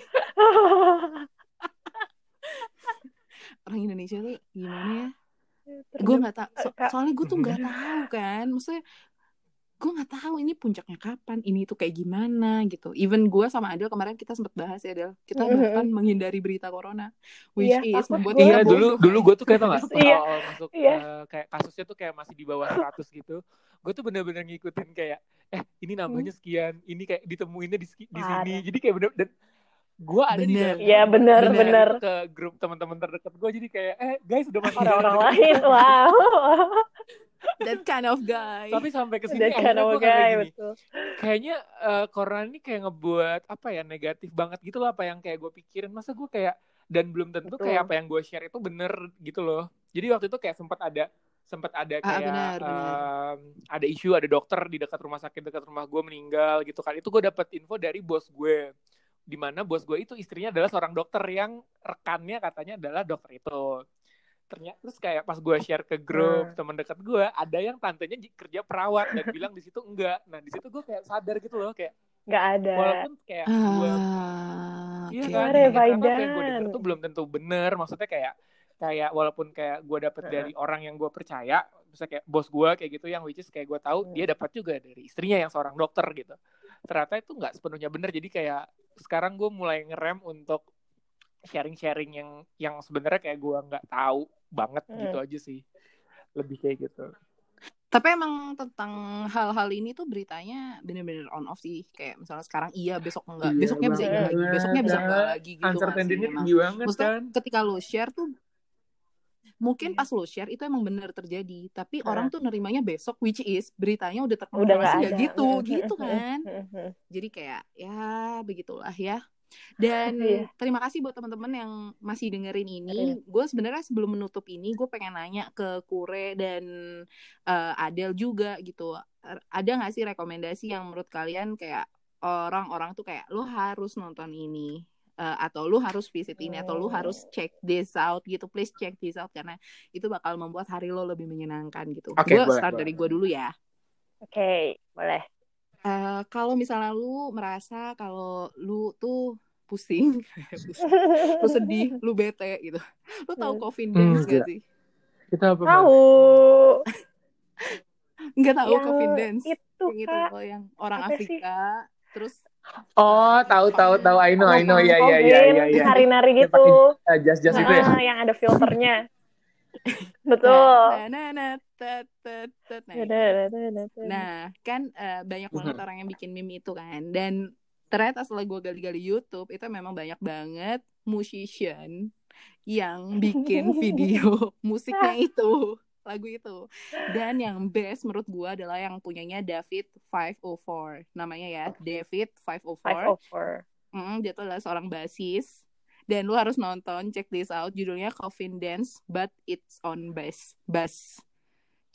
Speaker 1: Orang Indonesia tuh gimana ya? Gue nggak tahu. So soalnya gue tuh nggak tahu kan. Maksudnya gue nggak tahu ini puncaknya kapan ini tuh kayak gimana gitu even gue sama Adel kemarin kita sempat bahas ya Adel kita bahkan menghindari berita corona which iya, is membuat
Speaker 2: iya dulu dulu gue tuh kayak tau gak iya. awal masuk iya. uh, kayak kasusnya tuh kayak masih di bawah 100 gitu gue tuh bener-bener ngikutin kayak eh ini namanya hmm. sekian ini kayak ditemuinnya di, di sini jadi kayak bener dan gue ada bener.
Speaker 3: di ya bener bener, bener.
Speaker 2: ke grup teman-teman terdekat gue jadi kayak eh guys udah masuk
Speaker 3: orang-orang lain wow
Speaker 1: that kind of guy.
Speaker 2: Tapi sampai ke sini kind of guy, gini, betul. kayaknya uh, corona ini kayak ngebuat apa ya negatif banget gitu loh apa yang kayak gue pikirin. Masa gue kayak dan belum tentu betul. kayak apa yang gue share itu bener gitu loh. Jadi waktu itu kayak sempat ada sempat ada ah, kayak ah, benar, um, benar. ada isu ada dokter di dekat rumah sakit dekat rumah gue meninggal gitu kan. Itu gue dapat info dari bos gue di mana bos gue itu istrinya adalah seorang dokter yang rekannya katanya adalah dokter itu ternyata terus kayak pas gue share ke grup hmm. teman dekat gue ada yang tantenya kerja perawat dan bilang di situ enggak. Nah di situ gue kayak sadar gitu loh kayak
Speaker 3: nggak ada.
Speaker 2: walaupun kayak gue
Speaker 1: ah,
Speaker 2: iya okay. kan kayak gue denger tuh belum tentu bener. Maksudnya kayak kayak walaupun kayak gue dapet dari orang yang gue percaya misalnya kayak bos gue kayak gitu yang which is kayak gue tahu dia dapat juga dari istrinya yang seorang dokter gitu. Ternyata itu nggak sepenuhnya bener. Jadi kayak sekarang gue mulai ngerem untuk sharing-sharing yang yang sebenarnya kayak gue nggak tahu banget hmm. gitu aja sih. Lebih kayak gitu.
Speaker 1: Tapi emang tentang hal-hal ini tuh beritanya bener-bener on off sih. Kayak misalnya sekarang iya besok enggak. Iya, besoknya bisa iya lagi besoknya bisa enggak lagi gitu
Speaker 2: uncertainty tinggi banget Maksudnya, kan.
Speaker 1: ketika lo share tuh mungkin yeah. pas lo share itu emang bener terjadi. Tapi uh. orang tuh nerimanya besok which is beritanya udah terkonfirmasi nggak gitu gitu kan. Jadi kayak ya begitulah ya dan yeah. terima kasih buat teman-teman yang masih dengerin ini. Yeah. Gue sebenarnya sebelum menutup ini, gue pengen nanya ke Kure dan uh, Adel juga gitu. Ada nggak sih rekomendasi yang menurut kalian kayak orang-orang tuh kayak lu harus nonton ini uh, atau lu harus visit ini atau lu harus check this out gitu please check this out karena itu bakal membuat hari lo lebih menyenangkan gitu
Speaker 2: Oke,
Speaker 1: gue start
Speaker 2: boleh.
Speaker 1: dari gue dulu ya
Speaker 3: Oke, boleh.
Speaker 1: Eh, kalau misalnya lu merasa kalau lu tuh pusing, pusing, lu sedih, lu bete gitu. Lu tahu
Speaker 3: Hmm.
Speaker 1: coffin
Speaker 2: Hmm,
Speaker 1: dance gak sih?
Speaker 2: Kita apa?
Speaker 3: Tahu.
Speaker 1: Nggak tahu
Speaker 3: Yang
Speaker 1: coffin dance.
Speaker 3: Itu
Speaker 1: Yang itu
Speaker 3: Kak.
Speaker 1: loh, yang orang
Speaker 3: Apa sih?
Speaker 1: Afrika terus
Speaker 2: Oh, tahu tahu tahu. I know, I know. Iya, iya, iya, iya, iya.
Speaker 3: Nari-nari gitu.
Speaker 2: pakai jas-jas itu ya.
Speaker 3: Ah, yang ada filternya. Betul.
Speaker 1: Nah, nah, nah. Nah, kan eh, banyak banget
Speaker 2: Mhm.
Speaker 1: orang yang bikin meme itu kan. Dan ternyata setelah gue gali-gali YouTube, itu memang banyak banget musician yang bikin video musiknya itu, lagu itu. Dan yang best menurut gue adalah yang punyanya David 504. Namanya ya, David 504.
Speaker 3: 504.
Speaker 1: Mm, dia tuh adalah seorang basis. Dan lu harus nonton, check this out. Judulnya Coffin Dance, but it's on bass. Bass.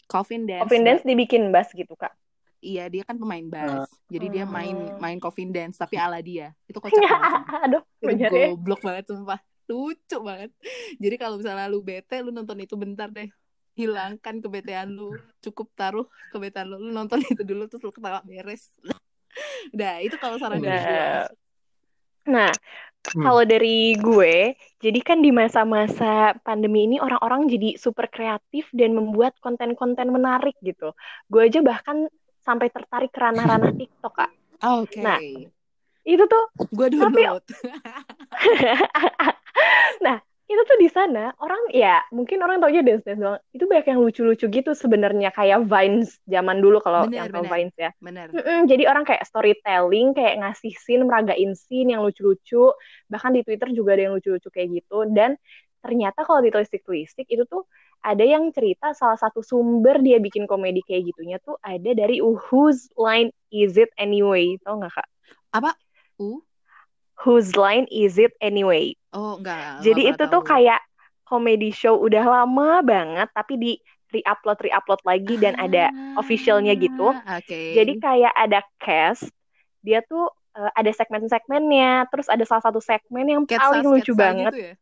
Speaker 1: Coffin Dance.
Speaker 3: Coffin
Speaker 1: but-
Speaker 3: dance dibikin bass gitu, Kak.
Speaker 1: Iya, dia kan pemain bass. Jadi dia main
Speaker 3: Hmm.
Speaker 1: main coffin dance tapi ala dia. Itu kocak.
Speaker 3: Aduh, ya.
Speaker 1: goblok banget sumpah. Lucu banget. Jadi kalau misalnya lu bete, lu nonton itu bentar deh. Hilangkan kebetean lu. Cukup taruh kebetean lu. Lu nonton itu dulu terus lu ketawa beres. Udah, itu kalau saran dari gue.
Speaker 3: Nah, nah
Speaker 2: Hmm.
Speaker 3: kalau dari gue, jadi kan di masa-masa pandemi ini orang-orang jadi super kreatif dan membuat konten-konten menarik gitu. Gue aja bahkan sampai tertarik ke ranah-ranah TikTok, Kak.
Speaker 1: Oke.
Speaker 3: Nah, Itu tuh
Speaker 1: gue
Speaker 3: tapi-
Speaker 1: download.
Speaker 3: nah, itu tuh di sana orang ya mungkin orang taunya dance dance doang. Itu banyak yang lucu-lucu gitu sebenarnya kayak Vines zaman dulu kalau yang tahu
Speaker 1: bener.
Speaker 3: Vines ya.
Speaker 1: Bener.
Speaker 3: Mm-mm, jadi orang kayak storytelling, kayak ngasih scene, meragain scene yang lucu-lucu. Bahkan di Twitter juga ada yang lucu-lucu kayak gitu. Dan ternyata kalau di Twistik-Twistik itu tuh ada yang cerita salah satu sumber dia bikin komedi kayak gitunya tuh ada dari Whose Line Is It Anyway? Tau nggak kak?
Speaker 1: Apa? Uh?
Speaker 3: Whose Line Is It Anyway?
Speaker 1: Oh, enggak.
Speaker 3: Jadi
Speaker 1: enggak
Speaker 3: itu
Speaker 1: pernah
Speaker 3: tuh
Speaker 1: tahu.
Speaker 3: kayak comedy show udah lama banget tapi di re-upload re-upload lagi dan ada
Speaker 1: Ah,
Speaker 3: officialnya gitu.
Speaker 1: Oke.
Speaker 3: Jadi kayak ada cast, dia tuh eh, ada segmen-segmennya, terus ada salah satu segmen yang
Speaker 1: Sketsa-
Speaker 3: paling lucu
Speaker 1: sketsa
Speaker 3: banget.
Speaker 1: gitu ya?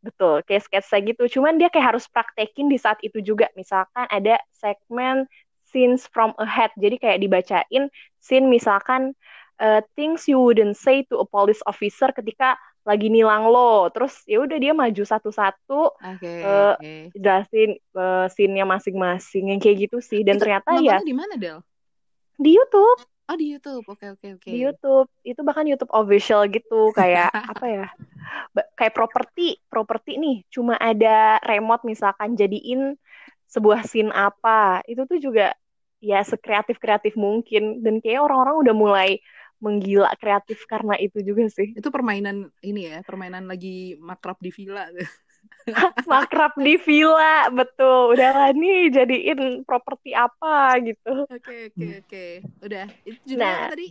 Speaker 3: Betul, kayak sketsa gitu. Cuman dia kayak harus praktekin di saat itu juga. Misalkan ada segmen scenes from ahead. Jadi kayak dibacain scene misalkan eh, things you wouldn't say to a police officer ketika lagi nilang lo. Terus ya udah dia maju satu-satu
Speaker 1: Oke.
Speaker 3: Eh,
Speaker 1: oke.
Speaker 3: jelasin eh, scene-nya masing-masing yang kayak gitu sih. Dan
Speaker 1: Itu
Speaker 3: ternyata ya
Speaker 1: di mana, Del?
Speaker 3: di YouTube.
Speaker 1: Oh, di YouTube. Oke, oke, oke.
Speaker 3: di YouTube itu bahkan YouTube official gitu kayak apa ya kayak properti properti nih cuma ada remote misalkan jadiin sebuah scene apa itu tuh juga ya sekreatif kreatif mungkin dan kayak orang-orang udah mulai menggila kreatif karena itu juga sih
Speaker 1: Itu permainan ini ya, permainan lagi makrab di villa.
Speaker 3: makrab di villa betul udahlah nih jadiin properti apa gitu
Speaker 1: Oke, oke, oke. Udah. Itu judulnya
Speaker 3: Nah,
Speaker 1: apa tadi?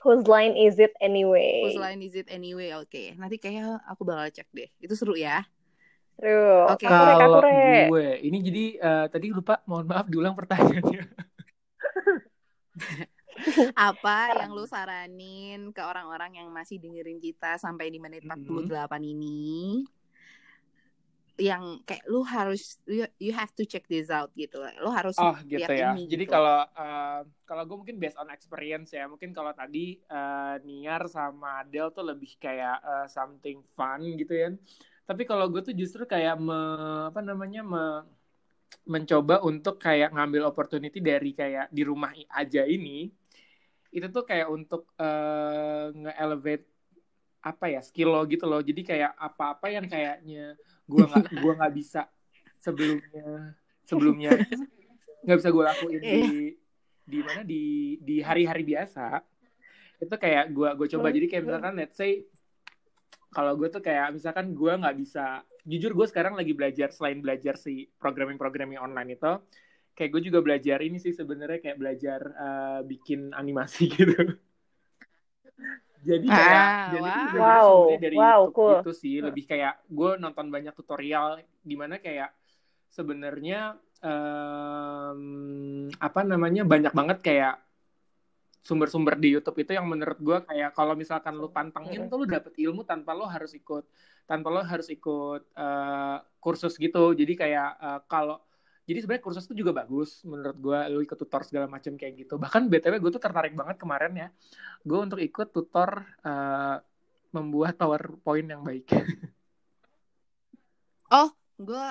Speaker 3: whose line is it anyway
Speaker 1: Whose line is it anyway? Oke. Nanti kayaknya aku bakal cek deh. Itu seru ya. Oke.
Speaker 3: kakure,
Speaker 2: Kalau gue, ini jadi eh, tadi lupa, mohon maaf diulang pertanyaannya.
Speaker 1: Apa yang lu saranin ke orang-orang yang masih dengerin kita sampai di menit
Speaker 2: Mhm.
Speaker 1: 48 ini? Yang kayak lu harus you, you have to check this out gitu. Lu harus
Speaker 2: Oh gitu
Speaker 1: lihat
Speaker 2: ya.
Speaker 1: ini
Speaker 2: Jadi
Speaker 1: gitu.
Speaker 2: kalau eh, kalau gue mungkin based on experience ya. Mungkin kalau tadi eh, Niar sama Adele tuh lebih kayak eh, something fun gitu ya. Tapi kalau gue tuh justru kayak me, apa namanya me- mencoba untuk kayak ngambil opportunity dari kayak di rumah aja ini. Itu tuh kayak untuk eh, nge-elevate apa ya skill lo gitu loh. Jadi kayak apa-apa yang kayaknya gua nggak gua nggak bisa sebelumnya sebelumnya nggak bisa gue lakuin di di mana di di hari-hari biasa itu kayak gue gue coba. Jadi kayak misalkan let's say kalau gue tuh kayak misalkan gue nggak bisa jujur gue sekarang lagi belajar selain belajar si programming programming online itu kayak gue juga belajar ini sih sebenarnya kayak belajar eh, bikin animasi gitu jadi kayak
Speaker 1: Ah,
Speaker 2: jadi itu
Speaker 1: wow.
Speaker 2: sebenarnya
Speaker 3: Wow,
Speaker 2: dari
Speaker 3: wow,
Speaker 2: YouTube
Speaker 3: cool.
Speaker 2: itu sih lebih kayak gue nonton banyak tutorial di mana kayak sebenarnya em, apa namanya banyak banget kayak sumber-sumber di YouTube itu yang menurut gue kayak kalau misalkan lu pantengin tuh lu dapet ilmu tanpa lo harus ikut tanpa lo harus ikut uh, kursus gitu jadi kayak uh, kalau jadi sebenarnya kursus itu juga bagus menurut gue lu ikut tutor segala macam kayak gitu. Bahkan btw gue tuh tertarik banget kemarin ya. Gue untuk ikut tutor uh, membuat powerpoint yang baik.
Speaker 1: Oh gue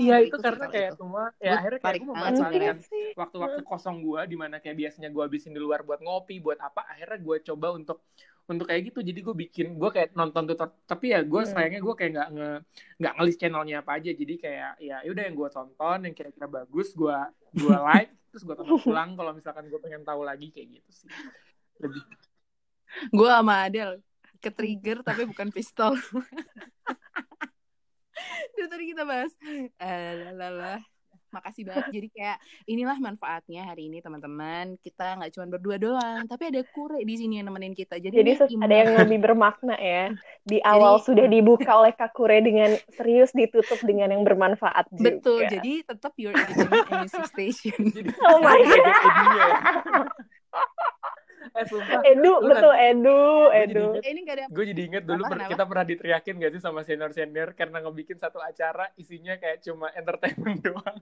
Speaker 2: Iya itu karena kayak itu. semua ya akhirnya kayak gue memanfaatkan waktu-waktu kosong gue di mana kayak biasanya gue habisin di luar buat ngopi buat apa akhirnya gue coba untuk untuk kayak gitu. Jadi gue bikin gue kayak nonton tuh tapi ya gue hmm. sayangnya gue kayak nggak nge nggak ngelis channelnya apa aja. Jadi kayak ya udah yang gue tonton yang kira-kira bagus gue gue like terus gue tonton pulang kalau misalkan gue pengen tahu lagi kayak gitu sih. Lebih
Speaker 1: gue sama Adel ke trigger tapi bukan pistol. Itu tadi kita bahas eh lala makasih banget jadi kayak inilah manfaatnya hari ini teman-teman kita nggak cuma berdua doang tapi ada kure di sini yang nemenin kita jadi,
Speaker 3: jadi ada yang lebih bermakna ya di awal jadi, sudah dibuka oleh kak kure dengan serius ditutup dengan yang bermanfaat
Speaker 1: juga. betul jadi tetap your education station
Speaker 3: oh my god eh, sumpah. Edu, lu betul kan, Edu, Edu.
Speaker 2: Ini gak ada. Gue jadi inget dulu per, kita pernah diteriakin gak sih sama senior senior karena ngebikin satu acara isinya kayak cuma entertainment doang.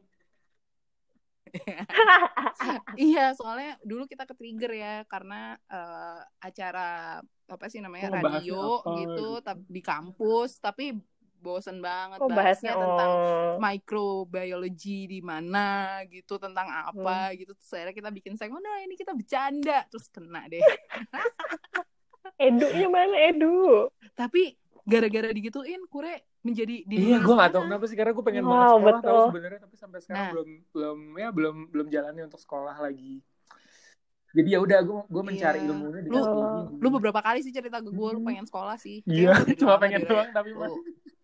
Speaker 1: iya, soalnya dulu kita ke trigger ya karena uh, acara apa sih namanya oh, radio apa, gitu, gitu. di kampus, tapi bosen banget oh, bahasnya oh. tentang microbiology di mana gitu tentang apa hmm. gitu. Terus akhirnya kita bikin segmen nah ini kita bercanda. Terus kena deh.
Speaker 3: Edunya mana edu?
Speaker 1: Tapi gara-gara digituin kure menjadi
Speaker 2: diri iya gue gak tau kenapa sih karena gue pengen wow, banget sekolah tau sebenarnya tapi sampai sekarang nah. belum belum ya belum belum jalani untuk sekolah lagi. Jadi ya udah gue gue mencari iya. ilmunya
Speaker 1: lu, lu beberapa kali sih cerita ke gue lu hmm. pengen sekolah sih.
Speaker 2: Iya cuma pengen doang tapi mah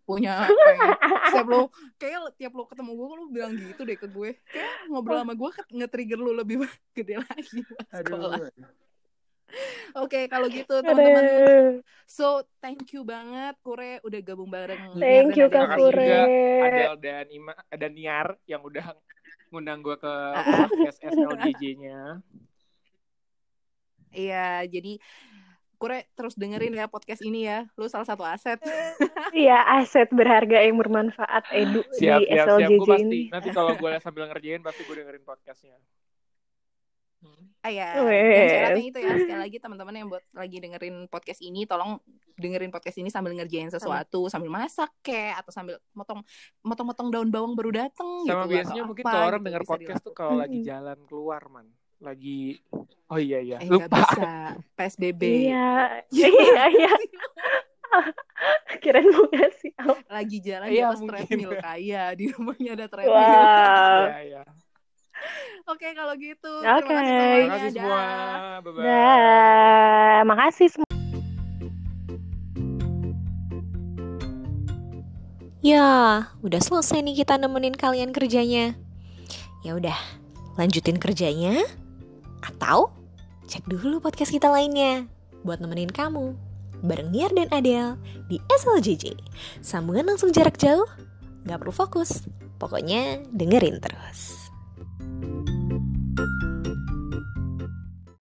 Speaker 1: punya setiap lo kayak tiap lo ketemu gue lo bilang gitu deh ke gue. Kayak ngobrol sama gue nge-trigger lo lebih gede lagi sekolah Oke, okay, kalau gitu teman-teman. So, thank you banget Kure udah gabung bareng.
Speaker 3: Thank you Kak Kure.
Speaker 2: Adel dan Ima dan Niar yang udah ngundang gue ke podcast SLGJ-nya.
Speaker 1: Iya, jadi Kure terus dengerin ya podcast ini ya. Lu salah satu aset.
Speaker 3: Iya, aset berharga yang bermanfaat edu siap, di siap, SLJJ siap.
Speaker 2: Gua
Speaker 3: ini.
Speaker 2: nanti kalau gue sambil ngerjain pasti gue dengerin podcastnya.
Speaker 1: Ah ya, dan syaratnya itu ya sekali lagi teman-teman yang buat lagi dengerin podcast ini, tolong dengerin podcast ini sambil ngerjain sesuatu, sambil masak kek atau sambil motong motong-motong daun bawang baru dateng.
Speaker 2: Sama gitu, biasanya mungkin tuh orang gitu, denger podcast tuh kalau lagi jalan keluar man. Lagi oh iya iya.
Speaker 1: Eh, lupa. bisa. PSBB
Speaker 3: iya. Iya iya kirain mau ngasih
Speaker 1: lagi jalan iya, di atas treadmill kaya di rumahnya ada treadmill. Wow. iya, iya. Oke kalau gitu
Speaker 3: Oke okay.
Speaker 2: Terima kasih semua
Speaker 3: Bye bye Makasih semua
Speaker 4: Ya, udah selesai nih kita nemenin kalian kerjanya. Ya udah, lanjutin kerjanya. Atau cek dulu podcast kita lainnya buat nemenin kamu bareng Niar dan Adele di SLJJ. Sambungan langsung jarak jauh, nggak perlu fokus. Pokoknya dengerin terus. you